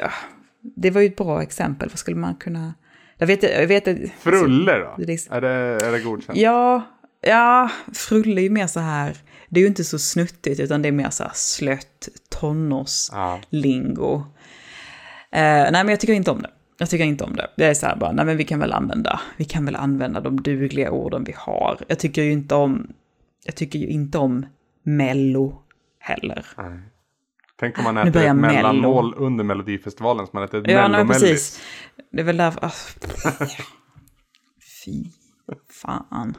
Speaker 1: det var ju ett bra exempel, vad skulle man kunna... Jag vet, jag vet
Speaker 2: Frulle då?
Speaker 1: är-
Speaker 2: det, är det godkänt?
Speaker 1: Ja, ja, frulle är ju mer så här, det är ju inte så snuttigt utan det är mer så här slött tonårslingo.
Speaker 2: Ja.
Speaker 1: Eh, nej men jag tycker inte om det. Jag tycker inte om det. Det är så här bara, nej men vi kan väl använda, vi kan väl använda de dugliga orden vi har. Jag tycker ju inte om, jag tycker ju inte om mello heller.
Speaker 2: Nej. Tänk om man
Speaker 1: Nu
Speaker 2: äter ett
Speaker 1: Mello.
Speaker 2: mellanmål under Melodifestivalen som man äter ett
Speaker 1: Ja,
Speaker 2: mellomellis.
Speaker 1: precis. Det är väl därför... ah. Fy fan.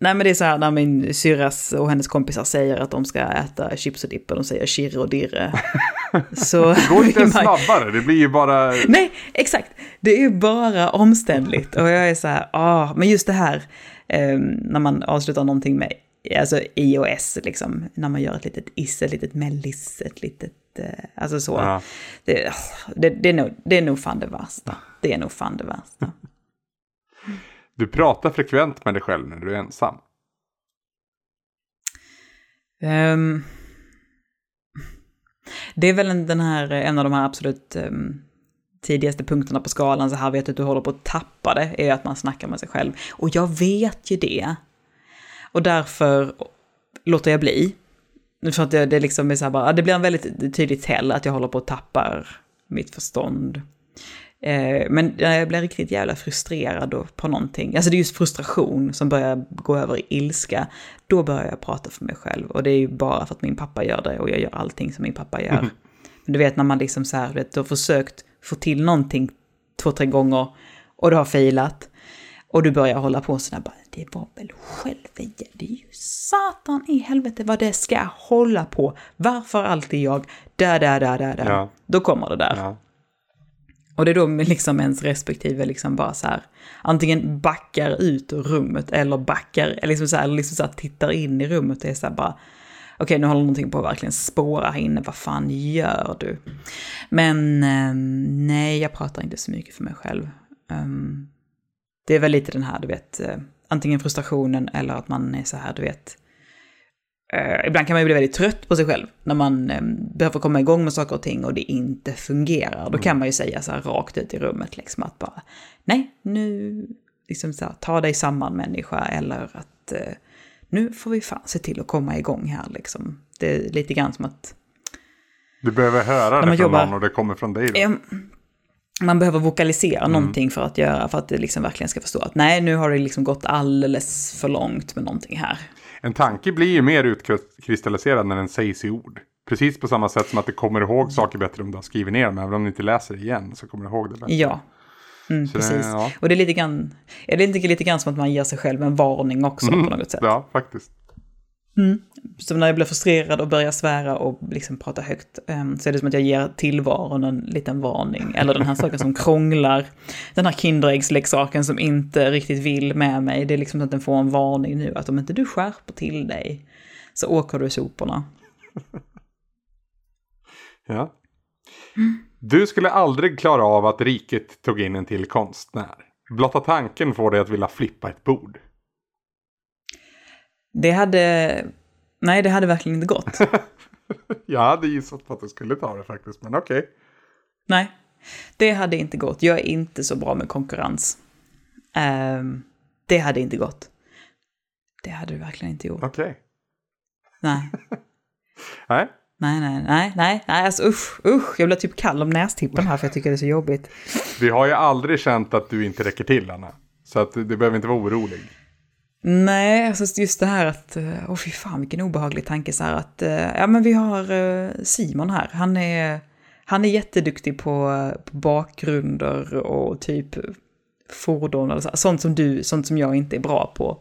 Speaker 1: Nej men det är så här när min syrras och hennes kompisar säger att de ska äta chips och dipp och de säger kirre och dirre. Så
Speaker 2: Går inte
Speaker 1: man-
Speaker 2: snabbare, det blir ju bara...
Speaker 1: Nej, exakt. Det är ju bara omständligt. Och jag är så här, ah, men just det här eh, när man avslutar någonting med alltså i och s, liksom, när man gör ett litet is, ett litet mellis, ett litet, eh, alltså så.
Speaker 2: Ja.
Speaker 1: Det, det, det, är nog, det är nog fan det värsta. Det är nog fan det värsta.
Speaker 2: Du pratar frekvent med dig själv när du är ensam.
Speaker 1: Ehm, det är väl en- den här, en av de här absolut um, tidigaste punkterna på skalan, så här vet du att du håller på att tappa det, är att man snackar med sig själv. Och jag vet ju det. Och därför låter jag bli. För att det, det liksom är så här bara, det blir en väldigt tydlig tell att jag håller på att tappa mitt förstånd. Eh, men när jag blir riktigt jävla frustrerad på någonting, alltså det är just frustration som börjar gå över i ilska, då börjar jag prata för mig själv. Och det är ju bara för att min pappa gör det och jag gör allting som min pappa gör. Men du vet när man liksom så här, vet, du har försökt få till någonting två, tre gånger och du har failat. Och du börjar hålla på sådär bara, det var väl själv, det är ju satan i helvete vad det ska hålla på. Varför alltid jag? Där, där, där, där, där.
Speaker 2: Ja.
Speaker 1: Då kommer det där.
Speaker 2: Ja.
Speaker 1: Och det är då liksom ens respektive liksom bara så här, antingen backar ut ur rummet eller backar, eller liksom så här, liksom så här tittar in i rummet och är så här bara, okej okay, nu håller någonting på att verkligen spåra här inne, vad fan gör du? Men ehm, nej, jag pratar inte så mycket för mig själv. Ehm, det är väl lite den här, du vet, eh, antingen frustrationen eller att man är så här, du vet, Uh, ibland kan man ju bli väldigt trött på sig själv när man um, behöver komma igång med saker och ting och det inte fungerar. Då mm. kan man ju säga så här rakt ut i rummet liksom att bara nej, nu liksom så här, ta dig samman människa eller att uh, nu får vi fan se till att komma igång här liksom. Det är lite grann som att...
Speaker 2: Du behöver höra det från jobbar, någon och det kommer från dig då?
Speaker 1: Man behöver vokalisera mm. någonting för att göra, för att det liksom verkligen ska förstå att nej, nu har det liksom gått alldeles för långt med någonting här.
Speaker 2: En tanke blir ju mer utkristalliserad när den sägs i ord. Precis på samma sätt som att du kommer ihåg saker bättre om du har skrivit ner dem. Även om du inte läser det igen så kommer du ihåg det bättre.
Speaker 1: Ja, mm, precis. Det, ja. Och det är lite grann, är det inte lite grann som att man ger sig själv en varning också mm. på något sätt?
Speaker 2: Ja, faktiskt.
Speaker 1: Mm. Så när jag blir frustrerad och börjar svära och liksom prata högt ehm, så är det som att jag ger tillvaron en liten varning. Eller den här saken som krånglar. Den här Kinderäggsleksaken som inte riktigt vill med mig. Det är liksom att den får en varning nu att om inte du skärper till dig så åker du i soporna.
Speaker 2: ja. Du skulle aldrig klara av att riket tog in en till konstnär. Blotta tanken får dig att vilja flippa ett bord.
Speaker 1: Det hade... Nej, det hade verkligen inte gått.
Speaker 2: jag hade gissat på att du skulle ta det faktiskt, men okej. Okay.
Speaker 1: Nej, det hade inte gått. Jag är inte så bra med konkurrens. Um, det hade inte gått. Det hade du verkligen inte gjort.
Speaker 2: Okej. Okay.
Speaker 1: Nej.
Speaker 2: nej.
Speaker 1: Nej, nej, nej, nej, nej, alltså usch, usch, jag blir typ kall om nästippen här för jag tycker det är så jobbigt.
Speaker 2: Vi har ju aldrig känt att du inte räcker till, Anna. Så att du behöver inte vara orolig.
Speaker 1: Nej, alltså just det här att, eh, åh oh, fy fan vilken obehaglig tanke så här att, eh, ja men vi har eh, Simon här, han är, han är jätteduktig på, på bakgrunder och typ fordon och så, sånt som du, sånt som jag inte är bra på.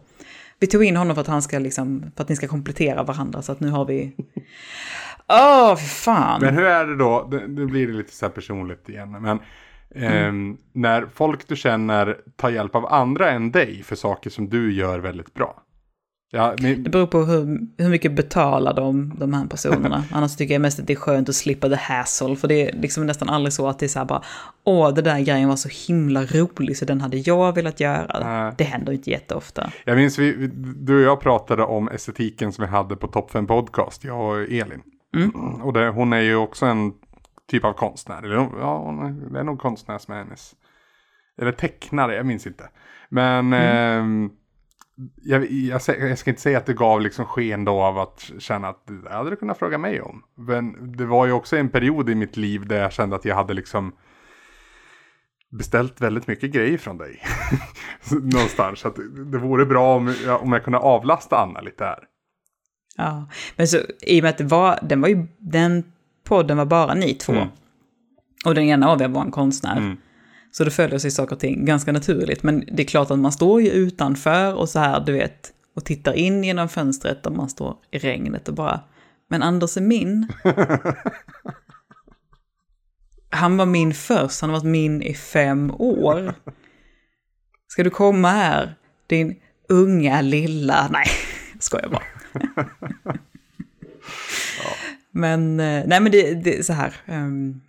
Speaker 1: Vi tog in honom för att han ska liksom, för att ni ska komplettera varandra så att nu har vi... Åh, oh, fan!
Speaker 2: Men hur är det då, nu blir det lite så här personligt igen, men Mm. Eh, när folk du känner tar hjälp av andra än dig för saker som du gör väldigt bra.
Speaker 1: Ja, men... Det beror på hur, hur mycket betalar de, de här personerna. Annars tycker jag mest att det är skönt att slippa the hassle. För det är liksom nästan aldrig så att det är så här bara, åh, det där grejen var så himla rolig så den hade jag velat göra. Äh. Det händer inte jätteofta.
Speaker 2: Jag minns, vi, du och jag pratade om estetiken som vi hade på Top 5 Podcast, jag och Elin. Mm. Och det, hon är ju också en typ av konstnär. Eller, ja, det är nog konstnär som är hennes. Eller tecknare, jag minns inte. Men mm. eh, jag, jag, jag, ska inte säga att det gav liksom sken då av att känna att det hade du kunnat fråga mig om. Men det var ju också en period i mitt liv där jag kände att jag hade liksom beställt väldigt mycket grejer från dig. Någonstans. Så att det vore bra om jag, om jag kunde avlasta Anna lite här.
Speaker 1: Ja, men så i och med att det var, den var ju, den podden var bara ni två. Mm. Och den ena av er var en konstnär. Mm. Så det följer sig saker och ting ganska naturligt. Men det är klart att man står ju utanför och så här, du vet, och tittar in genom fönstret och man står i regnet och bara, men Anders är min. Han var min först, han har varit min i fem år. Ska du komma här, din unga lilla, nej, skojar bara. Men, eh, nej men det, det är så här. Um,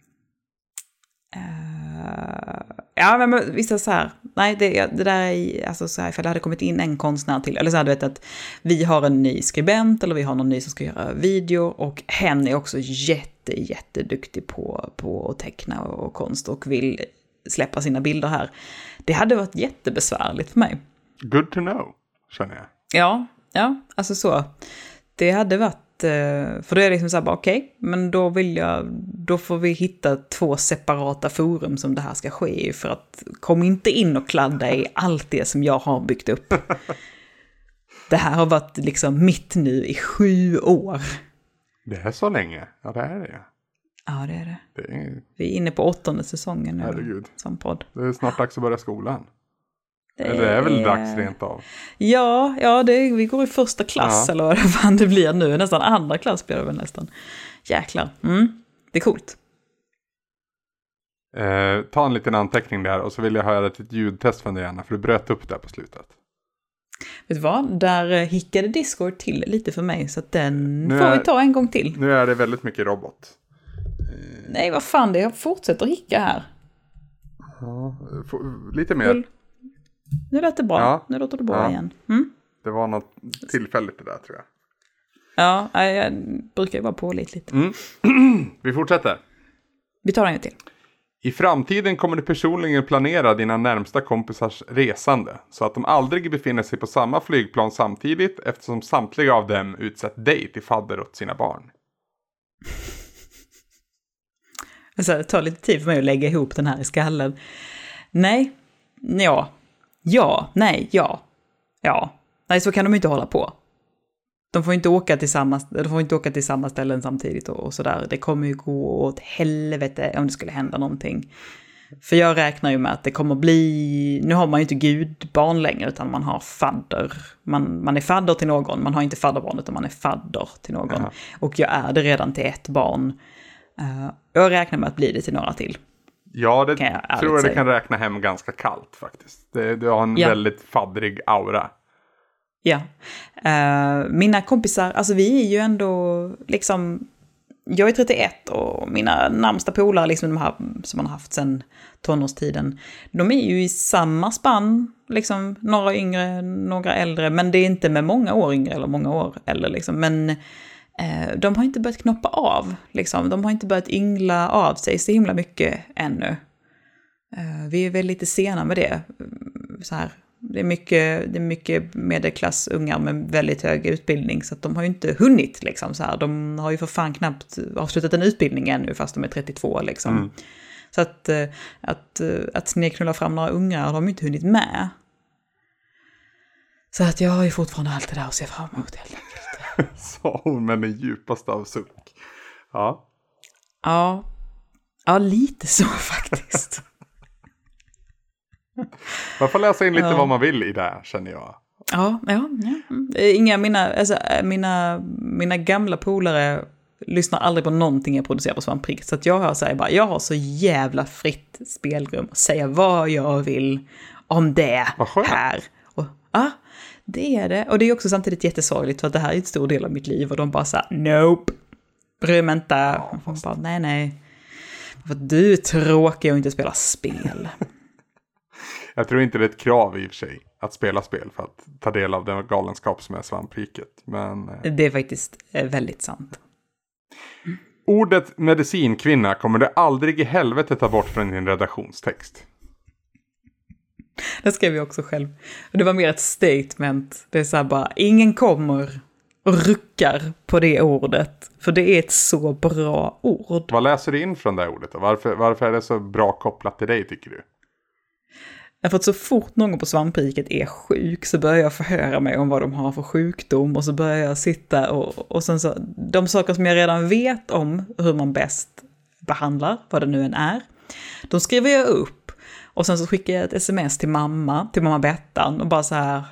Speaker 1: uh, ja men vissa så här, nej det, det där är, alltså så här, ifall det hade kommit in en konstnär till, eller så här du vet att vi har en ny skribent eller vi har någon ny som ska göra video och hen är också jätte, jätteduktig på, på att teckna och konst och vill släppa sina bilder här. Det hade varit jättebesvärligt för mig.
Speaker 2: Good to know, känner jag.
Speaker 1: Ja, ja, alltså så. Det hade varit för då är det liksom så här bara okej, okay, men då vill jag, då får vi hitta två separata forum som det här ska ske i. För att kom inte in och kladda i allt det som jag har byggt upp. Det här har varit liksom mitt nu i sju år.
Speaker 2: Det är så länge? Ja, det är det.
Speaker 1: Ja, det är det. det är... Vi är inne på åttonde säsongen nu.
Speaker 2: Herregud.
Speaker 1: Som podd.
Speaker 2: Det är snart dags att börja skolan. Det är väl dags rent av?
Speaker 1: Ja, ja det, vi går i första klass ja. eller vad fan det blir nu. Nästan andra klass blir det väl nästan. Jäklar. Mm, det är coolt.
Speaker 2: Eh, ta en liten anteckning där och så vill jag höra ett ljudtest från dig Anna, för du bröt upp där på slutet.
Speaker 1: Vet du vad? Där eh, hickade Discord till lite för mig, så att den
Speaker 2: Nu
Speaker 1: får
Speaker 2: är-
Speaker 1: vi ta en gång till.
Speaker 2: Nu är det väldigt mycket robot.
Speaker 1: Nej, vad fan, det jag fortsätter hicka här.
Speaker 2: Ja, få- lite mer.
Speaker 1: Cool. Nu lät det bra.
Speaker 2: Ja.
Speaker 1: Nu låter det bra
Speaker 2: Ja.
Speaker 1: igen. Mm?
Speaker 2: Det var något tillfälligt det där tror jag.
Speaker 1: Ja, jag, brukar ju vara pålitligt.
Speaker 2: Mm. Vi fortsätter.
Speaker 1: Vi tar en till.
Speaker 2: I framtiden kommer du personligen planera dina närmsta kompisars resande så att de aldrig befinner sig på samma flygplan samtidigt eftersom samtliga av dem utsett dig till fadder åt sina barn.
Speaker 1: Alltså, det tar lite tid för mig att lägga ihop den här i skallen. Nej, ja, ja, nej, ja, ja. Nej, så kan de inte hålla på. De får inte åka till samma, de får inte åka till samma ställen samtidigt och, och sådär. Det kommer ju gå åt helvete om det skulle hända någonting. För jag räknar ju med att det kommer bli, nu har man ju inte gudbarn längre utan man har fadder. Man, man är fadder till någon, man har inte fadderbarn utan man är fadder till någon.
Speaker 2: Jaha.
Speaker 1: Och jag är det redan till ett barn. Eh, jag räknar med att bli det till några till.
Speaker 2: Ja, det
Speaker 1: Kan jag
Speaker 2: tror jag det
Speaker 1: säga.
Speaker 2: kan räkna hem ganska kallt faktiskt. Det, du har en
Speaker 1: Ja.
Speaker 2: väldigt faddrig aura.
Speaker 1: Ja. Eh, mina kompisar, alltså vi är ju ändå liksom... Jag är 31 och mina närmsta polare, liksom de här som man har haft sedan tonårstiden, de är ju i samma spann, liksom några yngre, några äldre, men det är inte med många år yngre eller många år äldre liksom, men de har inte börjat knoppa av, liksom. De har inte börjat yngla av sig så himla mycket ännu. Eh, vi är väl lite sena med det, så här. Det är mycket, det är mycket medelklassungar med väldigt hög utbildning, så att de har ju inte hunnit liksom så här. De har ju för fan knappt avslutat en utbildning ännu, fast de är 32 liksom.
Speaker 2: Mm.
Speaker 1: Så att, eh, att, eh, att snedknulla fram några ungar har de ju inte hunnit med. Så att jag har ju fortfarande allt det där att se fram emot helt enkelt.
Speaker 2: Sa hon med den djupaste av suck. Ja.
Speaker 1: Ja, ja lite så faktiskt.
Speaker 2: Man får läsa in lite
Speaker 1: Ja.
Speaker 2: vad man vill i det här känner jag.
Speaker 1: Ja, ja, ja. Inga mina, alltså, eh, mina, mina gamla polare lyssnar aldrig på någonting jag producerar på Svampriket. Så att jag har, så här, bara, jag har så jävla fritt spelrum att säga vad jag vill om det här. Och, ja, det är det. Och det är också samtidigt jättesorgligt för att det här är en stor del av mitt liv och de bara så här, nope, bry mig inte. Och bara, nej, nej. För att du är tråkig och inte spelar spel.
Speaker 2: Jag tror inte det är ett krav i och för sig att spela spel för att ta del av den galenskap som är svampriket. Men eh,
Speaker 1: Det är faktiskt eh, väldigt sant.
Speaker 2: ordet medicinkvinna kommer du aldrig i helvete ta bort från din redaktionstext.
Speaker 1: Det skrev jag också själv. Och det var mer ett statement. Det är så här bara, ingen kommer och ruckar på det ordet. För det är ett så bra ord.
Speaker 2: Vad läser du in från det ordet? Varför, varför är det så bra kopplat till dig tycker du?
Speaker 1: Därför att så fort någon på svampriket är sjuk så börjar jag förhöra mig om vad de har för sjukdom och så börjar jag sitta och, och sen så, de saker som jag redan vet om hur man bäst behandlar, vad det nu än är, de skriver jag upp och sen så skickar jag ett sms till mamma, till mamma Bettan och bara så här,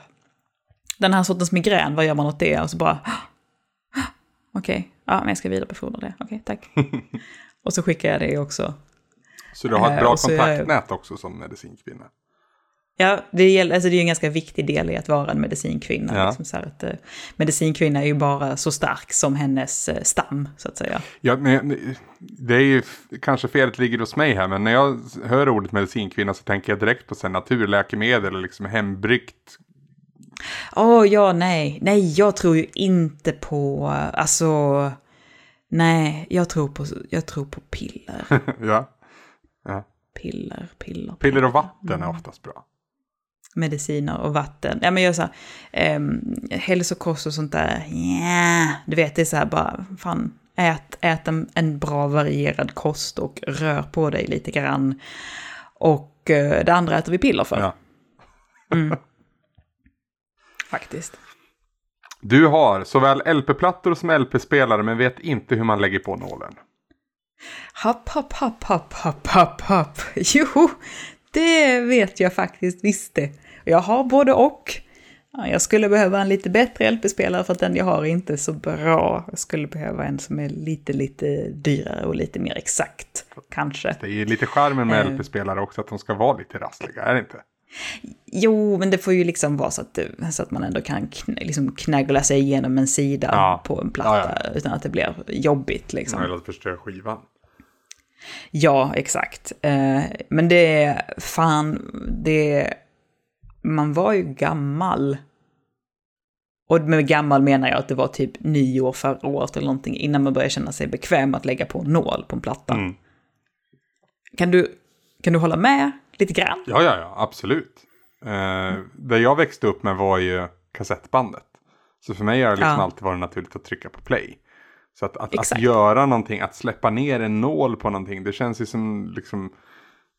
Speaker 1: den här sortens migrän, vad gör man åt det? Och så bara, okej, ja men jag ska vidarebefordra det, okej tack. och så skickar jag det också.
Speaker 2: Så du har ett
Speaker 1: Eh,
Speaker 2: bra
Speaker 1: så är jag-
Speaker 2: kontaktnät också som medicinkvinna.
Speaker 1: Ja, det, gäller, alltså det är ju en ganska viktig del i att vara en medicinkvinna.
Speaker 2: Ja.
Speaker 1: Liksom så att, eh, medicinkvinna är ju bara så stark som hennes eh, stam, så att säga.
Speaker 2: Ja, men, det är ju kanske felet ligger hos mig här, men när jag hör ordet medicinkvinna så tänker jag direkt på så naturläkemedel eller liksom hembryggt.
Speaker 1: Åh, ja, nej. Nej, jag tror ju inte på, eh, alltså, nej, jag tror på, jag tror på piller.
Speaker 2: ja. ja.
Speaker 1: Piller, piller.
Speaker 2: Piller och vatten är oftast bra.
Speaker 1: Mediciner och vatten. Ja, men jag så här, ehm, hälsokost och sånt där, ja, du vet, det är så här bara, fan, ät, ät en, en bra varierad kost och rör på dig lite grann. Och eh, det andra äter vi piller för.
Speaker 2: Ja.
Speaker 1: Mm. Faktiskt.
Speaker 2: Du har såväl LP-plattor som LP-spelare men vet inte hur man lägger på nålen.
Speaker 1: Hopp, hopp, hopp, hopp, hopp, hopp, hopp. Jo, det vet jag faktiskt visst det. Jag har både och. Ja, jag skulle behöva en lite bättre LP-spelare för att den jag har är inte så bra. Jag skulle behöva en som är lite, lite dyrare och lite mer exakt, kanske.
Speaker 2: Det är lite charmen med
Speaker 1: Eh.
Speaker 2: LP-spelare också att de ska vara lite rassliga, är det inte?
Speaker 1: Jo, men det får ju liksom vara så att, så att man ändå kan kn liksom knaggla sig igenom en sida
Speaker 2: Ja.
Speaker 1: på en platta
Speaker 2: Ja,
Speaker 1: utan att det blir jobbigt. Liksom.
Speaker 2: Eller att förstöra skivan.
Speaker 1: Ja, exakt. Eh, men det är fan, det... Man var ju gammal. Och med gammal menar jag att det var typ nyår förra året eller någonting innan man började känna sig bekväm att lägga på en nål på en platta.
Speaker 2: Mm.
Speaker 1: Kan, du, kan du hålla med lite grann?
Speaker 2: Ja, ja, ja, absolut. Eh, det jag växte upp med var ju kassettbandet. Så för mig har det liksom
Speaker 1: Ja.
Speaker 2: alltid varit naturligt att trycka på play. Så att, att, att göra någonting, att släppa ner en nål på någonting, det känns ju som, liksom,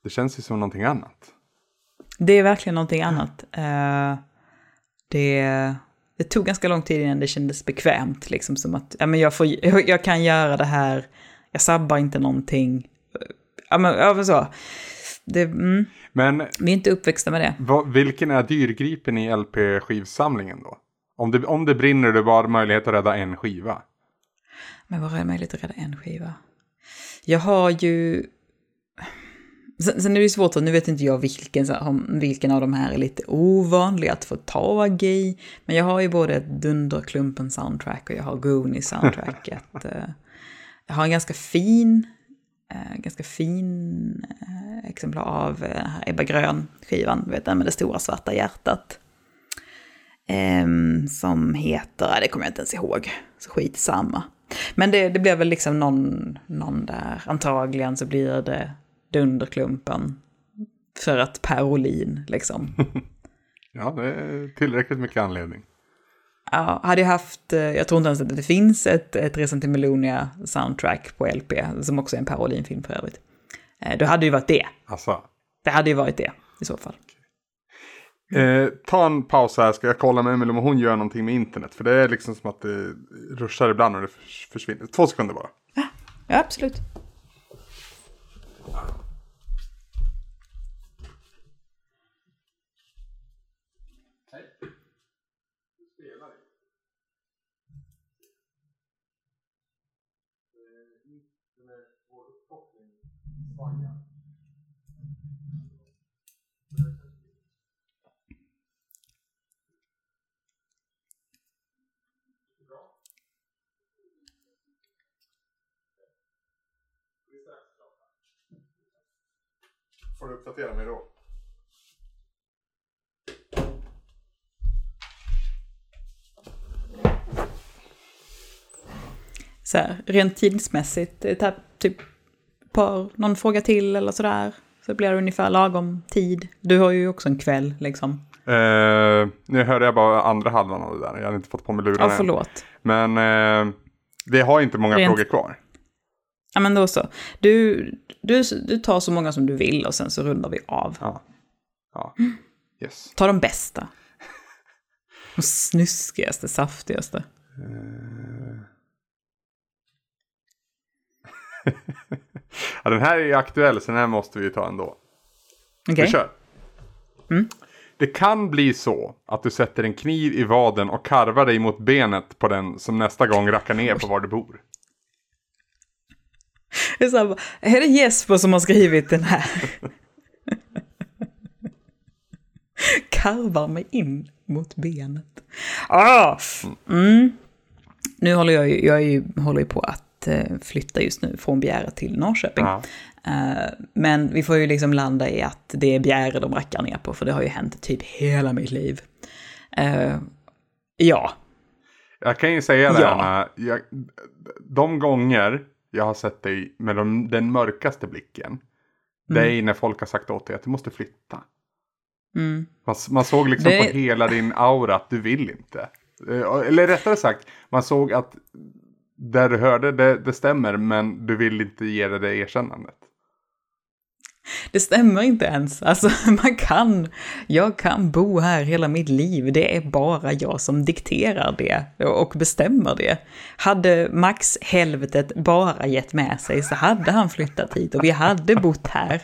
Speaker 2: det känns ju som någonting annat.
Speaker 1: Det är verkligen någonting annat. Eh, det, det tog ganska lång tid innan det kändes bekvämt. Liksom som att ja, men jag, får, jag, jag kan göra det här, jag sabbar inte någonting. Ja, men, ja, men så. Det, mm,
Speaker 2: Men
Speaker 1: vi är inte uppväxta med det.
Speaker 2: vad, vilken är dyrgripen i LP-skivsamlingen då? Om det, om det brinner du bara möjlighet att rädda en skiva.
Speaker 1: Men det möjligt att rädda en skiva? Jag har ju... Sen, sen är det ju svårt, nu vet inte jag vilken, vilken av de här är lite ovanlig att få tag i. Men jag har ju både ett Dunderklumpen soundtrack och jag har Goonies soundtracket. Eh, jag har en ganska fin, eh, ganska fin eh, exemplar av här Ebba Grön-skivan, du vet den med det stora svarta hjärtat. Ehm, som heter, det kommer jag inte ens ihåg, så skit samma. Men det, det blev väl liksom någon, någon där, antagligen så blir det Dunderklumpen. För att Per Olin liksom.
Speaker 2: Ja, det är tillräckligt mycket anledning.
Speaker 1: Ja, hade jag haft, eh, jag tror inte ens att det finns ett, ett Resan till Melonia soundtrack på LP, som också är en Per Olin-film för övrigt. Eh, Då hade ju varit det.
Speaker 2: Alltså,
Speaker 1: Det hade ju varit det i så fall.
Speaker 2: Eh, ta en paus här, ska jag kolla med Emelie om hon gör någonting med internet. För det är liksom som att det ruschar ibland och det förs- försvinner. Två sekunder bara.
Speaker 1: Ja, absolut. Thank you.
Speaker 2: Får du uppdatera mig då?
Speaker 1: Så här, rent tidsmässigt, typ par, någon fråga till eller sådär. Så blir det ungefär lagom tid. Du har ju också en kväll liksom.
Speaker 2: Eh, nu hörde jag bara andra halvan av det där. Jag hade inte fått på mig lurarna
Speaker 1: Ja,
Speaker 2: än.
Speaker 1: förlåt.
Speaker 2: Men eh, det har inte många
Speaker 1: Rent-
Speaker 2: frågor kvar.
Speaker 1: Ja, men då så. Du, du, du tar så många som du vill och sen så rundar vi av.
Speaker 2: Ja. ja. Yes.
Speaker 1: Ta de bästa. De snuskigaste, saftigaste.
Speaker 2: Ja, den här är ju aktuell så den här måste vi ta ändå.
Speaker 1: Okej?
Speaker 2: Vi kör. Det kan bli så att du sätter en kniv i vaden och karvar dig mot benet på den som nästa gång rackar ner på var du bor.
Speaker 1: Det är, så här, är det Jesper som har skrivit den här? Karvar mig in mot benet. Ah! Mm. Nu håller jag, ju- jag ju, håller ju på att eh, flytta just nu från Bjäre till Norrköping.
Speaker 2: Ja.
Speaker 1: Eh, men vi får ju liksom landa i att det är Bjäre de rackar ner på, för det har ju hänt typ hela mitt liv. Eh, ja,
Speaker 2: Jag kan ju säga det,
Speaker 1: Ja.
Speaker 2: Anna. Jag, de gånger jag har sett dig med de, den mörkaste blicken. Det är när folk har sagt åt dig att du måste flytta.
Speaker 1: mm.
Speaker 2: Man, man såg liksom
Speaker 1: Det-
Speaker 2: på hela din aura att du vill inte. Eh, Eller rättare sagt, man såg att där du hörde det, det stämmer men du vill inte ge det, det erkännandet.
Speaker 1: Det stämmer inte ens. Alltså, man kan. Jag kan bo här hela mitt liv. Det är bara jag som dikterar det och bestämmer det. Hade Max helvetet bara gett med sig så hade han flyttat hit och vi hade bott här.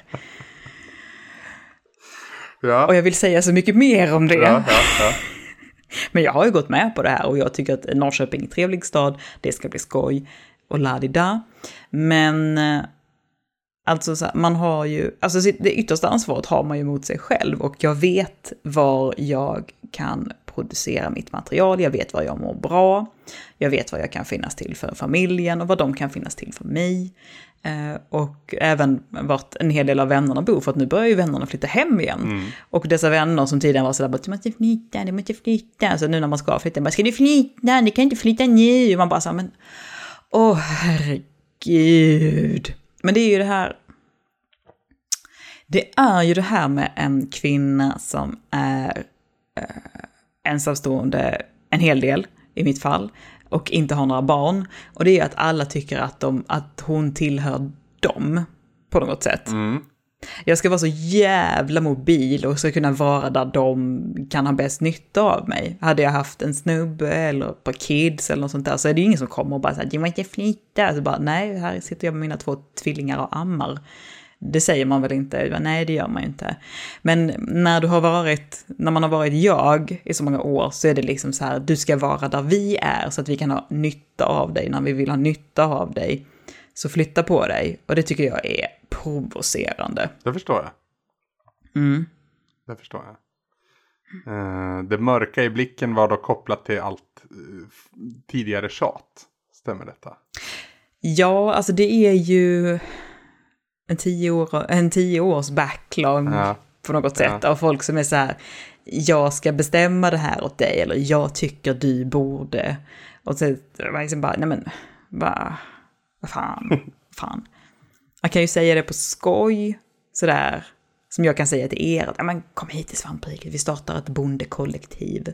Speaker 2: Ja,
Speaker 1: Och jag vill säga så mycket mer om det.
Speaker 2: ja, ja.
Speaker 1: Men jag har ju gått med på det här och jag tycker att Norrköping är en trevlig stad, det ska bli skoj och la Men eh, Alltså så här, man har ju, alltså det yttersta ansvaret har man ju mot sig själv och jag vet var jag kan producera mitt material, jag vet var jag mår bra, jag vet vad jag kan finnas till för familjen och vad de kan finnas till för mig. Eh, och även vart en hel del av vännerna bor, för att nu börjar ju vännerna flytta hem igen. Mm. Och dessa vänner som tidigare var sådär, du måste flytta, du måste flytta. Så nu när man ska flytta, man ska du flytta, du kan inte flytta nu. Och man bara så men åh herregud. Men det är ju det här, det är ju det här med en kvinna som är eh, ensamstående en hel del, i mitt fall, och inte har några barn. Och det är ju att alla tycker att, de, att hon tillhör dem, på något sätt. Mm. Jag ska vara så jävla mobil och ska kunna vara där de kan ha bäst nytta av mig. Hade jag haft en snubbe eller ett par kids eller något sånt där så är det ju ingen som kommer och bara säger du måste inte flytta. Så bara nej, här sitter jag med mina två tvillingar och ammar. Det säger man väl inte? Nej, det gör man ju inte. Men när du har varit, när man har varit jag i så många år så är det liksom så här, du ska vara där vi är så att vi kan ha nytta av dig när vi vill ha nytta av dig. Så flytta på dig. Och det tycker jag är provocerande.
Speaker 2: Det förstår jag.
Speaker 1: Mm.
Speaker 2: Det förstår jag. Uh, det mörka i blicken var då kopplat till allt uh, tidigare tjat. Stämmer detta?
Speaker 1: Ja, alltså det är ju en tio, år, en tio års backlog ja. på något sätt ja. av folk som är så här, jag ska bestämma det här åt dig eller jag tycker du borde. Och så var liksom bara, nej men, vad fan, fan. Man kan ju säga det på skoj, sådär, som jag kan säga till er att men, kom hit till svampriket, vi startar ett bondekollektiv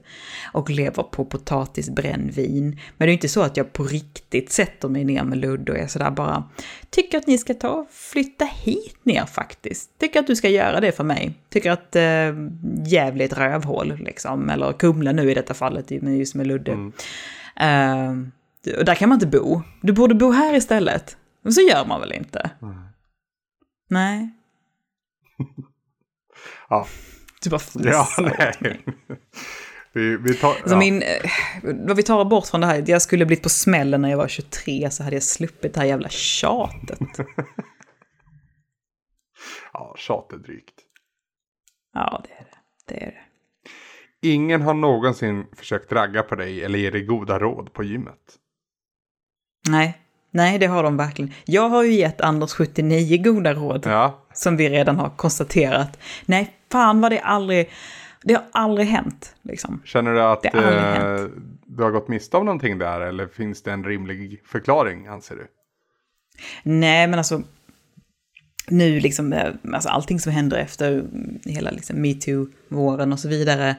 Speaker 1: och lever på potatisbrännvin. Men det är inte så att jag på riktigt sätter mig ner med ludd och är sådär bara, tycker att ni ska ta och flytta hit ner faktiskt. Tycker att du ska göra det för mig. Tycker att äh, Gävle är ett rövhål liksom, eller Kumla nu i detta fallet, just med Ludde. Mm. Uh, och där kan man inte bo. Du borde bo här istället. Men så gör man väl inte? Mm. Nej.
Speaker 2: ja.
Speaker 1: Du bara
Speaker 2: Ja, nej. Vi, vi tar,
Speaker 1: alltså ja. min, eh, vad vi tar bort från det här, jag skulle blivit på smällen när jag var 23 så hade jag sluppit det här jävla tjatet.
Speaker 2: ja, tjat är drygt.
Speaker 1: Ja, det är det. Det är det.
Speaker 2: Ingen har någonsin försökt ragga på dig eller ge dig goda råd på gymmet.
Speaker 1: Nej, nej det har de verkligen. Jag har ju gett Anders 79 goda råd.
Speaker 2: Ja.
Speaker 1: Som vi redan har konstaterat. Nej, fan vad det aldrig... Det har aldrig hänt. Liksom.
Speaker 2: Känner du att eh, du har gått miste om någonting där? Eller finns det en rimlig förklaring, anser du?
Speaker 1: Nej, men alltså... Nu liksom, eh, alltså allting som händer efter hela liksom, metoo-våren och så vidare.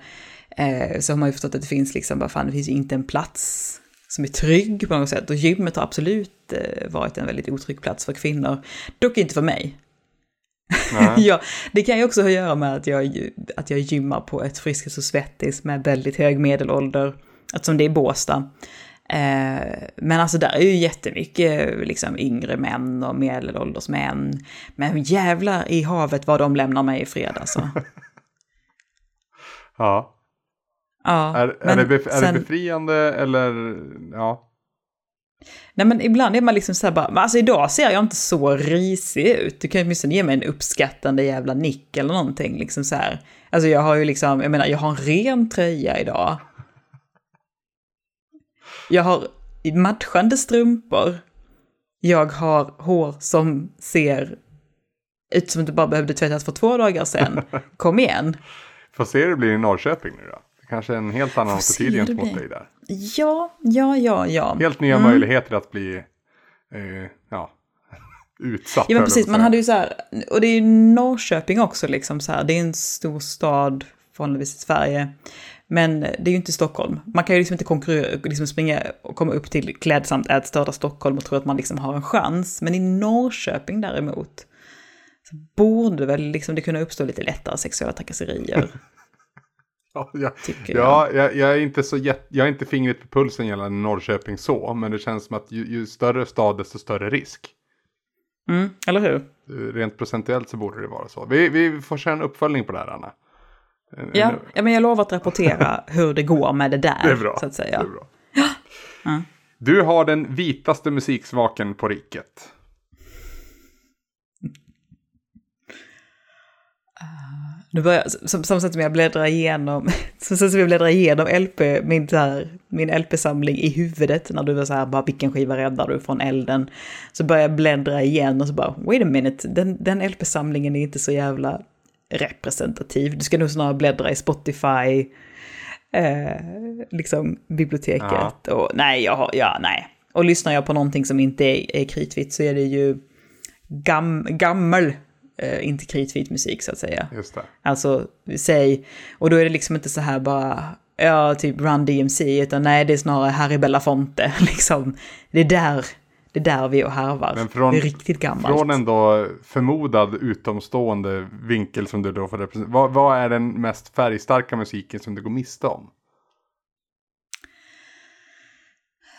Speaker 1: Eh, så har man ju förstått att det finns liksom, bara fan, det finns ju inte en plats som är trygg på något sätt. Och gymmet har absolut eh, varit en väldigt otrygg plats för kvinnor. Dock inte för mig. ja, det kan ju också ha att göra med att jag, att jag gymmar på ett Friskis och Svettis med väldigt hög medelålder, eftersom det är Båstad. Eh, men alltså där är ju jättemycket liksom yngre män och medelålders män. Men jävlar i havet vad de lämnar mig i fred alltså.
Speaker 2: ja.
Speaker 1: Ja.
Speaker 2: Är, är, det, bef sen... är det befriande eller ja?
Speaker 1: Nej men ibland är man liksom så här bara, alltså idag ser jag inte så risig ut. Du kan ju åtminstone ge mig en uppskattande jävla nick eller någonting liksom så här. Alltså jag har ju liksom, jag menar jag har en ren tröja idag. Jag har matchande strumpor. Jag har hår som ser ut som det bara behövde tvättas för två dagar sedan. Kom igen.
Speaker 2: Får se hur det blir i Norrköping nu då. Kanske en helt annan attityd gentemot dig där.
Speaker 1: Ja, ja, ja, ja.
Speaker 2: Helt nya mm. möjligheter att bli eh, ja, utsatt.
Speaker 1: Ja, men precis. Man hade ju så här, och det är ju Norrköping också liksom så här. Det är en stor stad förhållandevis i Sverige. Men det är ju inte Stockholm. Man kan ju liksom inte konkurrera, liksom springa och komma upp till klädsamt ätstörda Stockholm och tro att man liksom har en chans. Men i Norrköping däremot så borde väl liksom det kunna uppstå lite lättare sexuella trakasserier.
Speaker 2: Ja, jag, ja jag, jag, är inte så jätt, jag är inte fingret på pulsen gällande Norrköping så, men det känns som att ju, ju större stad desto större risk.
Speaker 1: Mm, eller hur?
Speaker 2: Rent procentuellt så borde det vara så. Vi, vi får köra en uppföljning på det här, Anna. En-
Speaker 1: Ja, ja, men jag lovar att rapportera hur det går med det där.
Speaker 2: det är bra.
Speaker 1: Så att säga.
Speaker 2: Det är bra. Du har den vitaste musiksmaken på riket.
Speaker 1: Nu börjar, som, som sätt som jag bläddrar igenom, som sätt som jag bläddrar igenom LP, min, här, min LP-samling i huvudet när du var så här, bara vilken skiva räddar du från elden? Så börjar jag bläddra igen och så bara, wait a minute, den, den LP-samlingen är inte så jävla representativ. Du ska nog snarare bläddra i Spotify, eh, liksom biblioteket. Och nej, jag har, ja, nej. Och lyssnar jag på någonting som inte är, är kritvitt så är det ju gam, gammal, eh, inte kritvit musik så att säga.
Speaker 2: Just det.
Speaker 1: Alltså, säg, och då är det liksom inte så här bara, ja, typ Run DMC, utan nej, det är snarare Harry Belafonte, liksom. Det är där, det är där vi är och härvar.
Speaker 2: Men från-
Speaker 1: det är riktigt gammalt.
Speaker 2: Från en då förmodad utomstående vinkel som du då får representera. Vad, vad är den mest färgstarka musiken som du går miste om?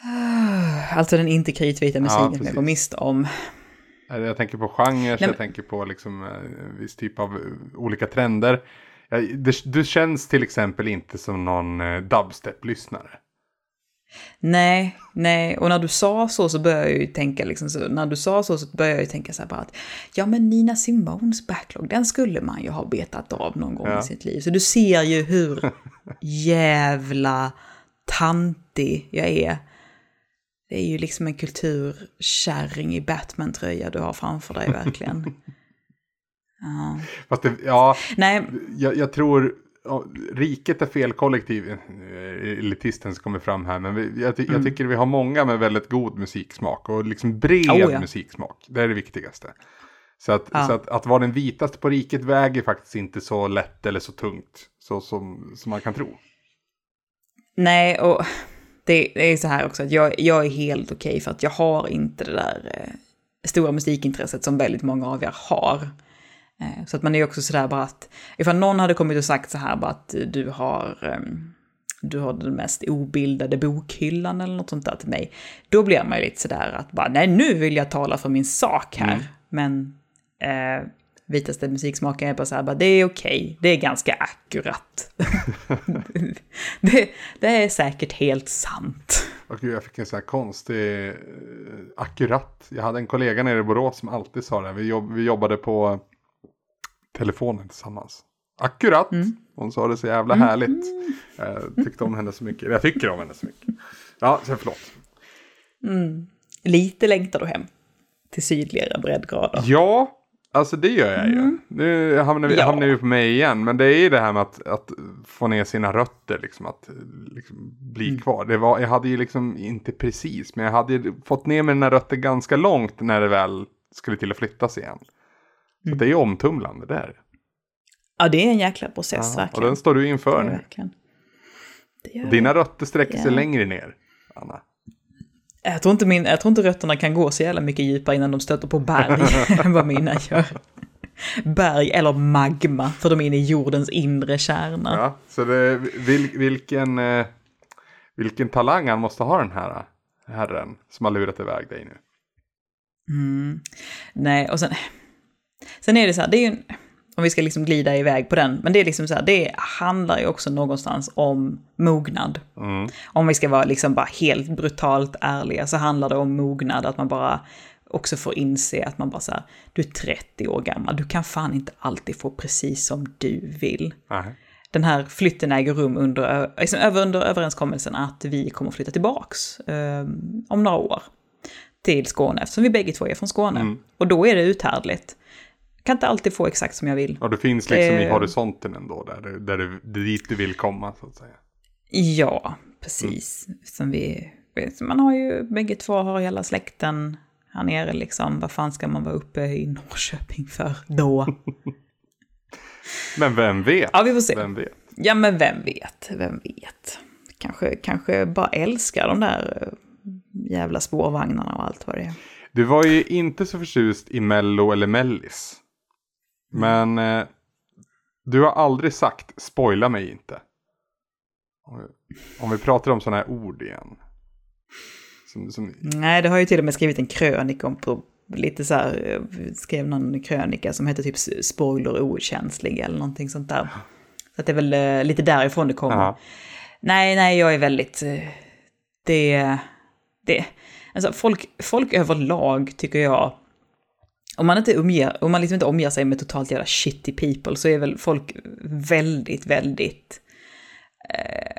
Speaker 1: Alltså den inte kritvita musiken som jag går miste om.
Speaker 2: Eh, Jag tänker på genrer, jag tänker på liksom eh, en viss typ av eh, olika trender. Du känns till exempel inte som någon eh, dubstep-lyssnare.
Speaker 1: Nej, nej, och när du sa så så började jag ju tänka liksom så, när du sa så så började jag ju tänka så här bara att ja men Nina Simones backlog, den skulle man ju ha betat av någon gång
Speaker 2: Ja.
Speaker 1: i sitt liv. Så du ser ju hur jävla tantig jag är. Det är ju liksom en kulturkärring i Batman-tröja du har framför dig verkligen. Ja.
Speaker 2: Fast det, ja,
Speaker 1: Nej,
Speaker 2: jag, jag tror ja, riket är fel kollektiv. eh, Elitisten som kommer fram här. Men vi, jag, ty, jag tycker vi har många med väldigt god musiksmak. Och liksom bred
Speaker 1: Mm. Oh, ja.
Speaker 2: musiksmak. Det är det viktigaste. Så, att,
Speaker 1: Ja.
Speaker 2: så att, att vara den vitaste på riket väger faktiskt inte så lätt eller så tungt. Så som, som man kan tro.
Speaker 1: Nej, och det, det är så här också att jag, jag är helt okej för att jag har inte det där eh, stora musikintresset som väldigt många av er har. Eh, så att man är också sådär bara att ifall någon hade kommit och sagt så här bara att du har, ehm, du har den mest obildade bokhyllan eller något sånt där till mig. Då blir man ju lite sådär att bara nej nu vill jag tala för min sak här. Men eh, vitaste musiksmaken är bara så här, bara, det är okej, det är ganska akkurat. det, det är säkert helt sant.
Speaker 2: Och gud, jag fick en sån här konstig, eh, akkurat. Jag hade en kollega nere i Borås som alltid sa det. Vi, jobb, vi jobbade på telefonen tillsammans. Akkurat! Hon sa det så jävla härligt. Jag tyckte om henne så mycket. Jag tycker om henne så mycket. Ja, så förlåt.
Speaker 1: Lite längtar du hem till sydligare breddgrader.
Speaker 2: Ja, alltså det gör jag ju. Nu hamnar vi,
Speaker 1: Ja.
Speaker 2: hamnar vi på mig igen. Men det är ju det här med att, att få ner sina rötter, liksom att liksom, bli kvar. Det var, jag hade ju liksom, inte precis, men jag hade ju fått ner mina rötter ganska långt när det väl skulle till att flyttas igen. Så det är ju omtumlande där.
Speaker 1: Ja, det är en jäkla process
Speaker 2: Ja, och
Speaker 1: verkligen.
Speaker 2: den står du inför nu. Dina rötter sträcker sig
Speaker 1: Ja.
Speaker 2: längre ner, Anna.
Speaker 1: Jag tror, inte min, jag tror inte rötterna kan gå så jävla mycket djupare innan de stöter på berg än vad mina gör. Berg eller magma, för de är inne i jordens inre kärna.
Speaker 2: Ja, så det, vil, vilken, eh, vilken talang han måste ha den här eh, herren som har lurat iväg dig nu.
Speaker 1: Nej, och sen... Sen är det så här, det är ju en, om vi ska liksom glida iväg på den, men det är liksom så här, det handlar ju också någonstans om mognad.
Speaker 2: Mm.
Speaker 1: Om vi ska vara liksom bara helt brutalt ärliga så handlar det om mognad, att man bara också får inse att man bara så här, du är 30 år gammal, du kan fan inte alltid få precis som du vill.
Speaker 2: Nej.
Speaker 1: Den här flytten äger rum under, liksom, över- under överenskommelsen att vi kommer flytta tillbaks eh, om några år till Skåne, eftersom vi bägge två är från Skåne. Och då är det uthärdligt. Kan inte alltid få exakt som jag vill.
Speaker 2: Och det finns liksom i
Speaker 1: Eh.
Speaker 2: horisonten ändå, där, du- där du, dit du vill komma så att säga.
Speaker 1: Ja, precis. Som vi, man har ju, bägge två har hela släkten här nere liksom. Vad fan ska man vara uppe i Norrköping för då?
Speaker 2: Men vem vet?
Speaker 1: Ja, vi får se.
Speaker 2: Vem vet?
Speaker 1: Ja, men vem vet, vem vet. Kanske, kanske bara älskar de där eh, jävla spårvagnarna och allt vad det är.
Speaker 2: Du var ju inte så förtjust i Mello eller Mellis. Men eh, du har aldrig sagt spoila mig inte. Om vi, pratar om sådana här ord igen. Som, som,
Speaker 1: Nej, det har ju till och med skrivit en krönika om på lite så här, eh, skrev någon krönika som heter typ spoiler okänslig eller någonting sånt där. Så att det är väl eh, lite därifrån det kommer. Nej, nej, jag är väldigt... eh, Det... det alltså folk, folk överlag tycker jag... Om man inte omger, om man liksom inte omger sig med totalt jävla shitty people så är väl folk väldigt, väldigt... Eh,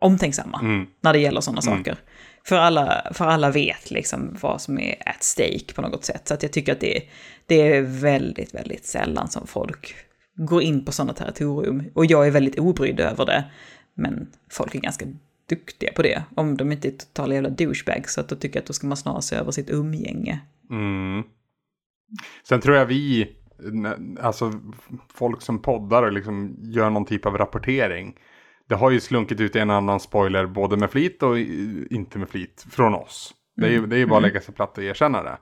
Speaker 1: omtänksamma
Speaker 2: Mm.
Speaker 1: när det gäller sådana
Speaker 2: Mm.
Speaker 1: saker. För alla, för alla vet liksom vad som är at stake på något sätt. Så jag tycker att det, det är väldigt, väldigt sällan som folk går in på sådana territorium. Och jag är väldigt obrydd över det. Men folk är ganska duktiga på det. Om de inte är totala jävla douchebags. Så att då tycker jag att då ska man snarare se över sitt umgänge.
Speaker 2: Mm. Sen tror jag vi, alltså folk som poddar och liksom gör någon typ av rapportering. Det har ju slunkit ut en annan spoiler både med flit och inte med flit från oss. Det är ju, det är ju bara att lägga sig platt och erkänna det.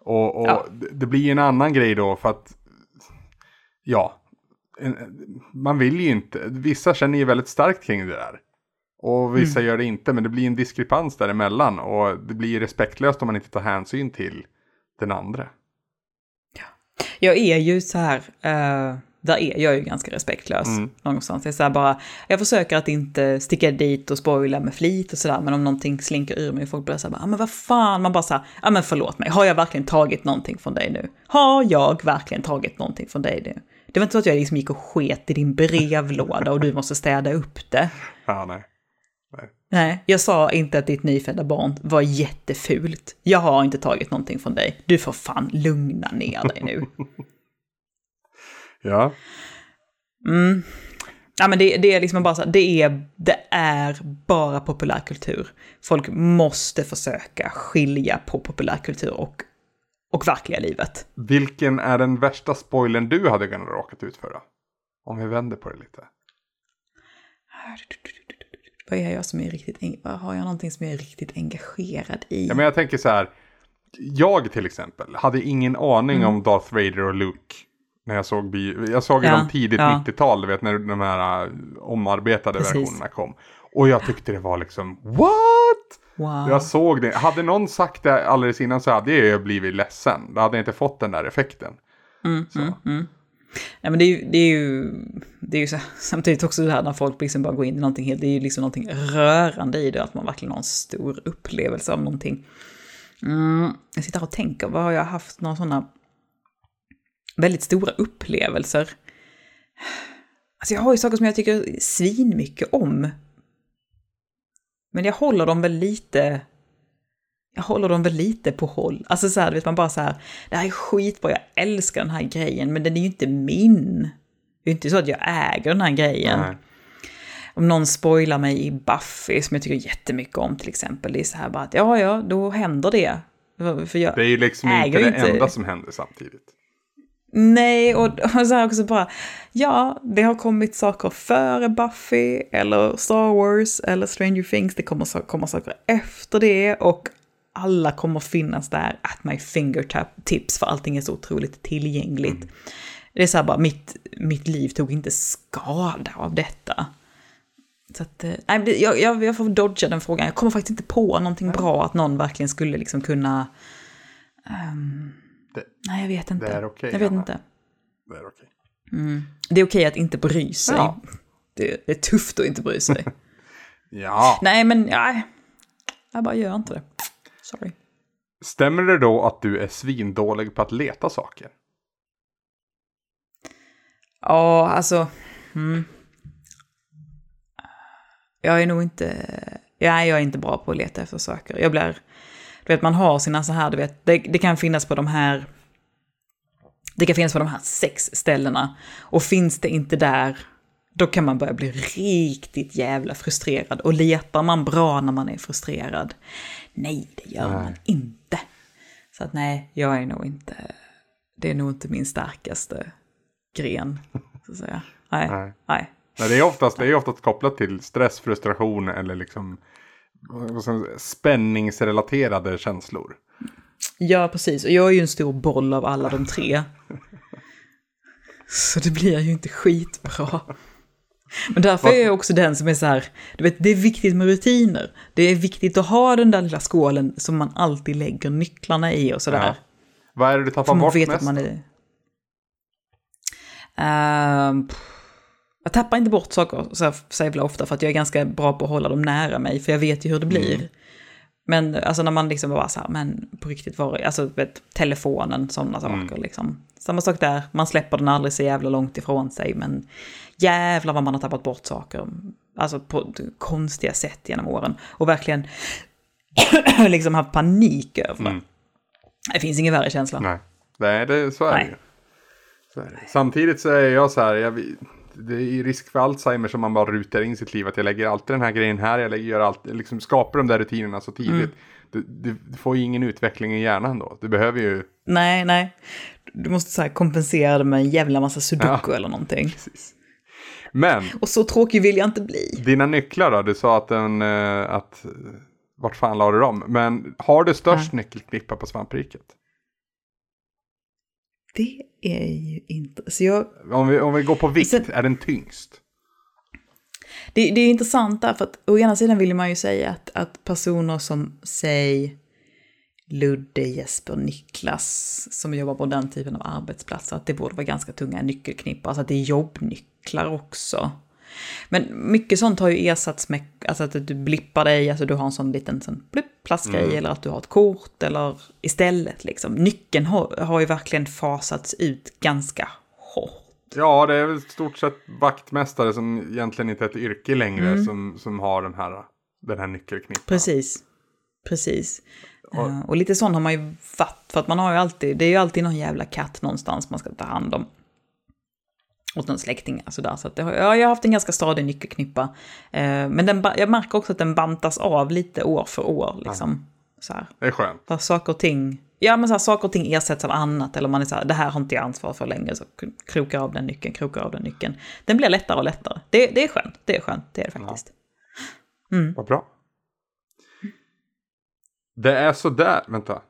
Speaker 2: Och, och
Speaker 1: Ja.
Speaker 2: det- blir en annan grej då för att, ja, man vill ju inte, vissa känner ju väldigt starkt kring det där. Och vissa gör det inte, men det blir en diskrepans däremellan. Och det blir respektlöst om man inte tar hänsyn till den andra.
Speaker 1: Jag är ju så här, eh, där är jag ju ganska respektlös
Speaker 2: Mm.
Speaker 1: någonstans. Är så här bara, jag försöker att inte sticka dit och spoila med flit och sådär, men om någonting slinker ur mig och folk börjar säga, ah, men vad fan, man bara så här, ja men förlåt mig, har jag verkligen tagit någonting från dig nu? Har jag verkligen tagit någonting från dig nu? Det var inte så att jag liksom gick och sket i din brevlåda och du måste städa upp det.
Speaker 2: Ja, nej.
Speaker 1: Nej, jag sa inte att ditt nyfödda barn var jättefult. Jag har inte tagit någonting från dig. Du får fan lugna ner dig nu.
Speaker 2: Ja,
Speaker 1: Mm. Ja, men det, det är liksom bara så det är, det är bara populärkultur. Folk måste försöka skilja på populärkultur och, och verkliga livet.
Speaker 2: vilken är den värsta spoilern du hade kunnat råkat ut för då? Om vi vänder på det lite.
Speaker 1: Vad är jag som är riktigt, har jag någonting som jag är riktigt engagerad i?
Speaker 2: Ja, men jag tänker så här. Jag till exempel hade ingen aning
Speaker 1: Mm.
Speaker 2: om Darth Vader och Luke. När jag såg bio. Jag såg
Speaker 1: Ja,
Speaker 2: dem tidigt
Speaker 1: ja.
Speaker 2: 90-tal, du vet när de här uh, omarbetade
Speaker 1: Precis.
Speaker 2: versionerna kom. Och jag tyckte det var liksom, what?
Speaker 1: Wow.
Speaker 2: Jag såg det. Hade någon sagt det alldeles innan så hade jag blivit ledsen. Då hade jag inte fått den där effekten.
Speaker 1: Mm, mm, mm. Nej, men det är ju, det är ju, det är ju så, samtidigt också det här när folk liksom bara går in i någonting helt, det är ju liksom någonting rörande i det, att man verkligen har en stor upplevelse av någonting. Mm, jag sitter här och tänker, vad har jag haft några sådana väldigt stora upplevelser? Alltså jag har ju saker som jag tycker svinmycket om. Men jag håller dem väl lite jag håller dem väl lite på håll. Alltså så här, vet man bara så här, det här är skitbra, jag älskar den här grejen, men den är ju inte min. Det är inte så att jag äger den här grejen.
Speaker 2: Nej.
Speaker 1: Om någon spoilar mig i Buffy, som jag tycker jättemycket om till exempel, det är så här bara att ja, ja, då händer det. För jag,
Speaker 2: Det är ju liksom inte det
Speaker 1: inte-
Speaker 2: enda som händer samtidigt.
Speaker 1: Nej, och, och så här också bara, ja, det har kommit saker före Buffy, eller Star Wars, eller Stranger Things, det kommer saker efter det, och alla kommer finnas där at my fingertips, för allting är så otroligt tillgängligt. Det är så här bara, mitt, mitt liv tog inte skada av detta. Så att, eh, nej, jag, jag, jag får dodga den frågan. Jag kommer faktiskt inte på någonting bra att någon verkligen skulle liksom kunna... ehm,
Speaker 2: Det-
Speaker 1: nej, jag vet inte.
Speaker 2: det är okej,
Speaker 1: jag vet
Speaker 2: Anna.
Speaker 1: inte.
Speaker 2: Det är okej.
Speaker 1: Det är okej att inte bry sig.
Speaker 2: Ja.
Speaker 1: Det, det är tufft att inte bry sig.
Speaker 2: Ja.
Speaker 1: Nej, men nej. Jag bara gör inte det. Sorry.
Speaker 2: Stämmer det då att du är svindålig på att leta saker?
Speaker 1: Ja, alltså. Mm. Jag är nog inte... Ja, jag är inte bra på att leta efter saker. Jag blir... Du vet, man har sina så här, du vet, det, det kan finnas på de här... Det kan finnas på de här sex ställena. Och finns det inte där, då kan man börja bli riktigt jävla frustrerad. Och letar man bra när man är frustrerad? Nej, det gör
Speaker 2: Nej.
Speaker 1: man inte. Så att nej, jag är nog inte... Det är nog inte min starkaste gren, så att säga. Nej,
Speaker 2: Nej.
Speaker 1: nej.
Speaker 2: Nej, det är oftast, det är oftast kopplat till stress, frustration eller liksom spänningsrelaterade känslor.
Speaker 1: Ja, precis. Och jag är ju en stor boll av alla de tre. Så det blir ju inte skitbra. Men därför är jag också den som är så här, du vet, det är viktigt med rutiner. Det är viktigt att ha den där lilla skålen som man alltid lägger nycklarna i och sådär.
Speaker 2: Ja. Vad är det du tappar bort
Speaker 1: vet
Speaker 2: mest?
Speaker 1: att man är... Uh, jag tappar inte bort saker så jävla ofta för att jag är ganska bra på att hålla dem nära mig, för jag vet ju hur det blir. Mm. Men alltså när man liksom bara så här, men på riktigt var det, alltså vet, telefonen, sådana mm. saker liksom. Samma sak där, man släpper den aldrig så jävla långt ifrån sig, men jävlar vad man har tappat bort saker. Alltså på konstiga sätt genom åren. Och verkligen liksom haft panik över det. Mm. Det finns ingen värre känsla.
Speaker 2: Nej, Nej det, så är Nej. det ju. Samtidigt så är jag så här, jag, det är risk för Alzheimer som man bara rutar in sitt liv. Att jag lägger alltid den här grejen här, jag lägger, gör alltid, liksom skapar de där rutinerna så tidigt. Mm. Du, du, du, får ju ingen utveckling i hjärnan då. Du behöver ju...
Speaker 1: Nej, nej. Du måste så kompensera det med en jävla massa sudoku ja, eller någonting. Precis.
Speaker 2: Men...
Speaker 1: Och så tråkig vill jag inte bli.
Speaker 2: Dina nycklar då? Du sa att den... Eh, att, vart fan la du dem? Men har du störst ja. nyckelknippa på svampriket?
Speaker 1: Det är ju inte... Så jag...
Speaker 2: om, vi, om vi går på vikt, Sen, är den tyngst?
Speaker 1: Det, det, är intressant där, för att å ena sidan vill man ju säga att, att personer som, säg, Ludde, Jesper, Niklas, som jobbar på den typen av arbetsplatser, att det borde vara ganska tunga nyckelknippar, alltså att det är jobbnycklar också. Men mycket sånt har ju ersatts med alltså att du blippar dig, alltså du har en sån liten sån blipp, plastgrej, mm. eller att du har ett kort, eller istället liksom. Nyckeln har, har ju verkligen fasats ut ganska hårt.
Speaker 2: Ja, det är väl stort sett vaktmästare som egentligen inte är ett yrke längre mm. som, som har den här, den här nyckelknippan.
Speaker 1: Precis, precis. Och, uh, och lite sån har man ju varit, för att man har ju alltid, det är ju alltid någon jävla katt någonstans man ska ta hand om åt någon släkting. Sådär. Så att det har, ja, jag har haft en ganska stadig nyckelknippa. Eh, men den, jag märker också att den bantas av lite år för år. Liksom. Så här.
Speaker 2: Det är skönt.
Speaker 1: Så saker och ting, ja, men så här, saker och ting ersätts av annat. Eller man är så här, det här har inte jag ansvar för längre. Så krokar av den nyckeln, krokar av den nyckeln. Den blir lättare och lättare. Det, det är skönt, det är skönt, det är det faktiskt.
Speaker 2: Ja. Mm. Vad bra. Det är sådär, vänta.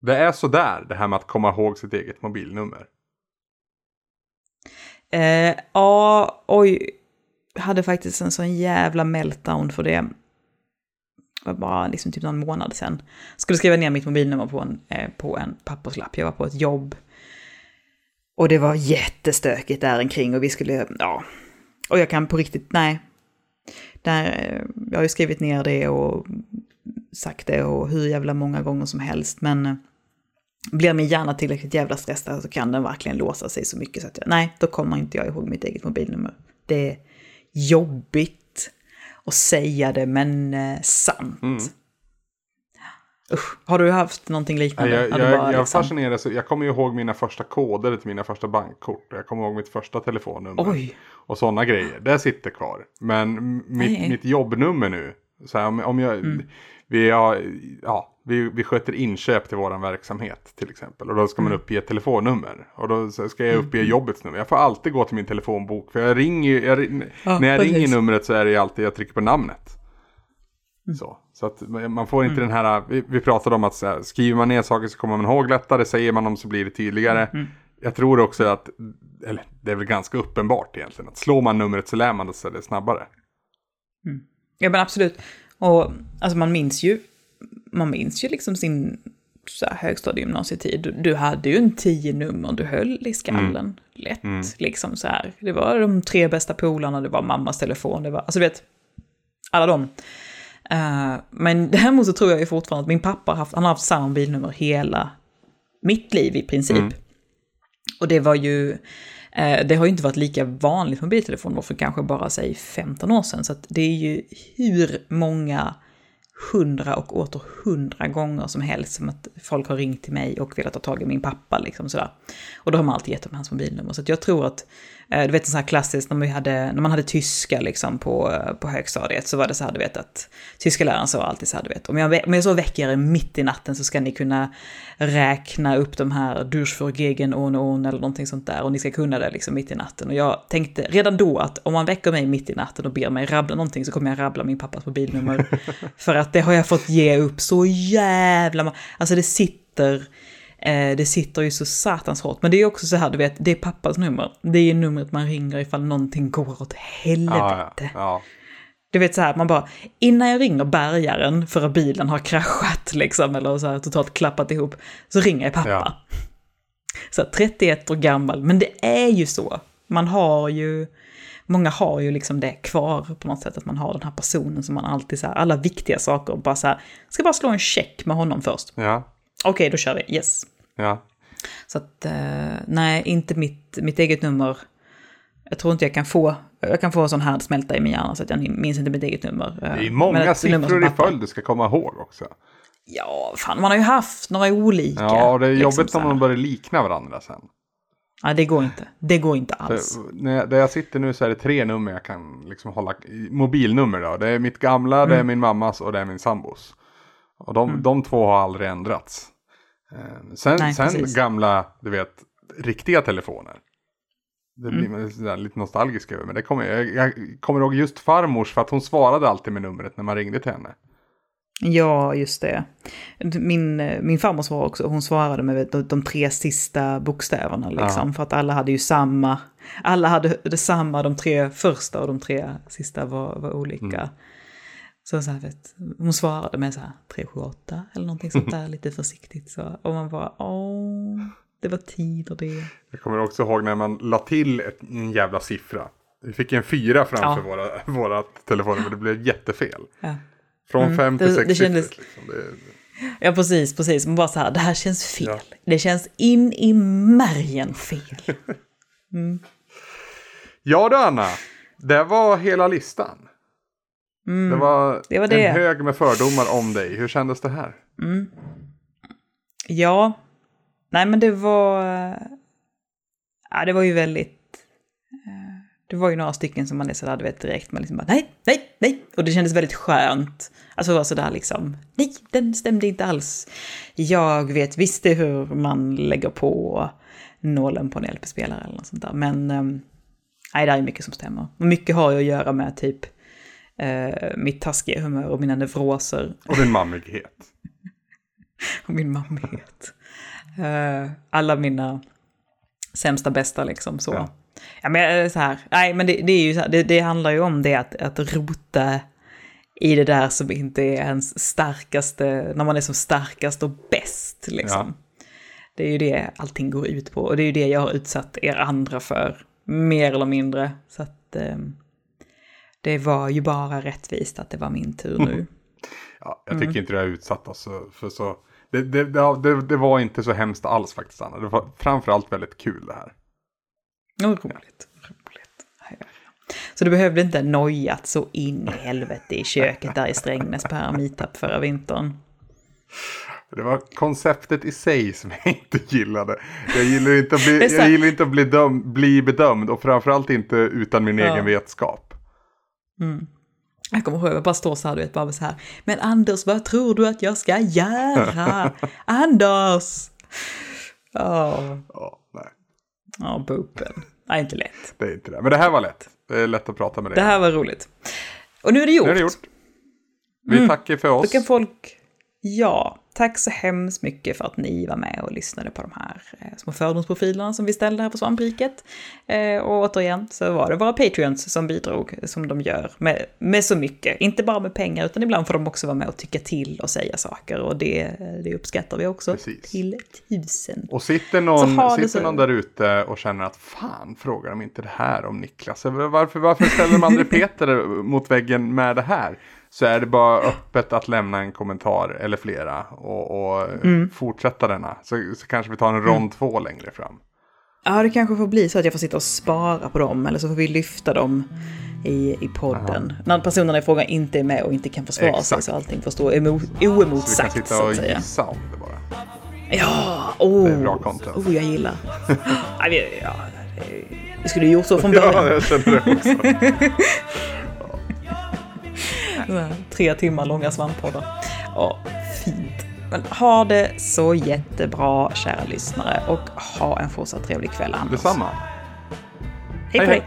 Speaker 2: Det är sådär det här med att komma ihåg sitt eget mobilnummer.
Speaker 1: Eh, ja, oj. Hade faktiskt en sån jävla meltdown för det. Det var bara liksom typ någon månad sedan. Skulle skriva ner mitt mobilnummer på en, eh, på en papperslapp. Jag var på ett jobb. Och det var jättestökigt där omkring och vi skulle, ja. Och jag kan på riktigt, nej. Där, eh, jag har ju skrivit ner det och sagt det och hur jävla många gånger som helst. Men blir min hjärna tillräckligt jävla stressad så kan den verkligen låsa sig så mycket så att jag, nej, då kommer inte jag ihåg mitt eget mobilnummer. Det är jobbigt att säga det, men eh, sant. Mm. Usch, har du haft någonting liknande?
Speaker 2: Jag, jag, jag, jag liksom... fascineras, jag kommer ihåg mina första koder till mina första bankkort. Jag kommer ihåg mitt första telefonnummer.
Speaker 1: Oj.
Speaker 2: Och sådana grejer, det sitter kvar. Men mitt, mitt jobbnummer nu, så här, om, om jag... Mm vi, har, ja, vi, vi sköter inköp till vår verksamhet till exempel. Och då ska man mm. uppge ett telefonnummer. Och då ska jag uppge mm. jobbets nummer. Jag får alltid gå till min telefonbok. För jag ringer jag, ja, när jag precis. ringer numret så är det alltid jag trycker på namnet. Mm. Så, så att man får inte mm. den här, vi, vi pratade om att här, skriver man ner saker så kommer man ihåg lättare. Säger man dem så blir det tydligare. Mm. mm. Jag tror också att, eller det är väl ganska uppenbart egentligen. Att slår man numret så lär man sig det snabbare.
Speaker 1: Ja men absolut. Och alltså man minns ju, man minns ju liksom sin så här, högstadiegymnasietid. Du, du hade ju en tio nummer du höll i skallen. Mm. Lätt, mm. liksom så här. Det var de tre bästa polarna, det var mammas telefon, det var, alltså du vet, alla de. Uh, men däremot så tror jag ju fortfarande att min pappa haft, han har haft samma bilnummer hela mitt liv i princip. Mm. Och det var ju, Eh, det har ju inte varit lika vanligt med mobiltelefoner för kanske bara säg 15 år sedan. Så att det är ju hur många hundra och åter hundra gånger som helst som att folk har ringt till mig och velat ta tag i min pappa. Liksom sådär. Och då har man alltid gett dem hans mobilnummer. Så jag tror att du vet en sån här klassisk, när, vi hade, när man hade tyska liksom på, på högstadiet så var det så här, du vet att tyska läraren sa alltid så här, du vet, om jag, om jag så väcker er mitt i natten så ska ni kunna räkna upp de här Durchfurgegen on on eller någonting sånt där och ni ska kunna det liksom mitt i natten. Och jag tänkte redan då att om man väcker mig mitt i natten och ber mig rabbla någonting så kommer jag rabbla min pappas mobilnummer. För att det har jag fått ge upp så jävla Alltså det sitter Eh, det sitter ju så satans hårt. Men det är också så här, du vet, det är pappas nummer. Det är numret man ringer ifall någonting går åt helvete. Ja, ja, ja. Du vet så här, man bara, innan jag ringer bärgaren för att bilen har kraschat liksom, eller så här totalt klappat ihop, så ringer jag pappa. så här, 31 år gammal. Men det är ju så. Man har ju, många har ju liksom det kvar på något sätt, att man har den här personen som man alltid så här, alla viktiga saker, bara så här, ska bara slå en check med honom först.
Speaker 2: Ja,
Speaker 1: Okej, då kör vi, yes.
Speaker 2: Ja.
Speaker 1: Så att, eh, nej, inte mitt, mitt eget nummer. Jag tror inte jag kan få, jag kan få en sån härdsmälta i min hjärna så att jag minns inte mitt eget nummer. Eh,
Speaker 2: Det är många siffror i följd du ska komma ihåg också.
Speaker 1: Ja, fan, man har ju haft några olika.
Speaker 2: Ja, det är
Speaker 1: liksom
Speaker 2: jobbigt om de börjar likna varandra sen.
Speaker 1: Ja, det går inte. Det går inte alls.
Speaker 2: när jag, där jag sitter nu så är det tre nummer jag kan liksom hålla. Mobilnummer då. Det är mitt gamla, det är
Speaker 1: Mm.
Speaker 2: min mammas och det är min sambos. Och de, de två har aldrig ändrats. Eh, sen
Speaker 1: Nej,
Speaker 2: sen
Speaker 1: precis.
Speaker 2: gamla, du vet, riktiga telefoner. Det blir
Speaker 1: Mm.
Speaker 2: man sådär lite nostalgisk över. Men det kommer, jag, jag kommer ihåg just farmors för att hon svarade alltid med numret när man ringde till henne.
Speaker 1: Ja, just det. Min, min farmor svarade också, hon svarade med de, de tre sista bokstäverna liksom. För att alla hade ju samma, alla hade detsamma, de tre första och de tre sista var, var olika. Så, så här, vet, hon svarade med så här 378 eller någonting sånt där, lite försiktigt så. Och man bara, åh, det var tider det.
Speaker 2: Jag kommer också ihåg när man la till ett, en jävla siffra. Vi fick en fyra framför
Speaker 1: Ja.
Speaker 2: våra, våra telefoner men det blev jättefel.
Speaker 1: Ja.
Speaker 2: Från fem till
Speaker 1: det-
Speaker 2: sex
Speaker 1: det kändes-
Speaker 2: siffror, liksom. det,
Speaker 1: Ja, precis, precis. Man bara så här, det här känns fel.
Speaker 2: Ja.
Speaker 1: Det känns in i märgen fel.
Speaker 2: Ja du Anna, det var hela listan. Det var,
Speaker 1: Mm. det var det.
Speaker 2: en hög med fördomar om dig. Hur kändes det här?
Speaker 1: Ja, nej men det var... Ja, det var ju väldigt... eh, Det var ju några stycken som man är sådär, du vet, direkt, man liksom bara nej, nej, nej. Och det kändes väldigt skönt. Alltså var sådär liksom, nej, den stämde inte alls. Jag vet visst det hur man lägger på nålen på en LP-spelare eller något sånt där. Men ehm, nej, det är mycket som stämmer. Och mycket har ju att göra med typ eh, mitt taskiga humör och mina neuroser
Speaker 2: Och din mammighet.
Speaker 1: och min mammighet. Uh, alla mina sämsta bästa liksom så.
Speaker 2: Ja.
Speaker 1: Ja, men eh, så här, nej men det, det är ju så här, det, det handlar ju om det att, att rota i det där som inte är ens starkaste, när man är som starkast och bäst liksom. Det är ju det allting går ut på och det är ju det jag har utsatt er andra för, mer eller mindre. Så att eh, det var ju bara rättvist att det var min tur nu.
Speaker 2: Ja, jag
Speaker 1: Mm.
Speaker 2: tycker inte det har utsatt oss för- så. Det, det, det, det, var inte så hemskt alls faktiskt Anna. Det var framförallt väldigt kul det här.
Speaker 1: Oh, roligt, roligt. Ja, ja. Så du behövde inte nojat så in i helvete i köket där i Strängnäs på här meetup förra vintern.
Speaker 2: Det var konceptet i sig som jag inte gillade. Jag gillar inte att bli,
Speaker 1: är
Speaker 2: jag gillar inte att bli, döm, bli bedömd och framförallt inte utan min
Speaker 1: Ja.
Speaker 2: egen vetskap.
Speaker 1: Jag kommer ihåg, jag bara står så här, du vet, bara så här. Men Anders, vad tror du att jag ska göra? Anders! Ja,
Speaker 2: Ja, nej,
Speaker 1: ja, bopen. Nej, inte lätt.
Speaker 2: det är inte det. Men det här var lätt. Det är lätt att prata med dig.
Speaker 1: Det här var roligt. Och nu är det gjort.
Speaker 2: Nu är det gjort. Vi tackar för
Speaker 1: Då
Speaker 2: oss.
Speaker 1: kan folk... Ja, tack så hemskt mycket för att ni var med och lyssnade på de här eh, små fördomsprofilerna som vi ställde här på Svampriket. Eh, och återigen så var det våra Patreons som bidrog, som de gör, med, med så mycket. Inte bara med pengar, utan ibland får de också vara med och tycka till och säga saker. Och det, det uppskattar vi också
Speaker 2: Precis.
Speaker 1: till tusen.
Speaker 2: Och sitter någon, sitter
Speaker 1: så-
Speaker 2: någon där ute och känner att fan frågar de inte det här om Niklas? Varför, varför ställer de aldrig Peter mot väggen med det här? Så är det bara öppet att lämna en kommentar eller flera och, och
Speaker 1: Mm.
Speaker 2: fortsätta denna. Så, så kanske vi tar en rond två längre fram.
Speaker 1: Ja, det kanske får bli så att jag får sitta och spara på dem, eller så får vi lyfta dem i, i podden. När personerna i fråga inte är med och inte kan försvara sig,
Speaker 2: Exakt.
Speaker 1: så allting får stå emo-
Speaker 2: Så vi kan
Speaker 1: oemotsagt,
Speaker 2: sitta och gissa om det bara.
Speaker 1: Ja, oh,
Speaker 2: Det är bra content.
Speaker 1: oh jag gillar. Nej, vi, ja, vi skulle gjort så från
Speaker 2: Ja,
Speaker 1: början.
Speaker 2: jag känner det också.
Speaker 1: Tre timmar långa svamppoddar. Ja, fint. Men ha det så jättebra, kära lyssnare, och ha en fortsatt trevlig kväll, Anders.
Speaker 2: Detsamma.
Speaker 1: Hej
Speaker 2: Hej, hej.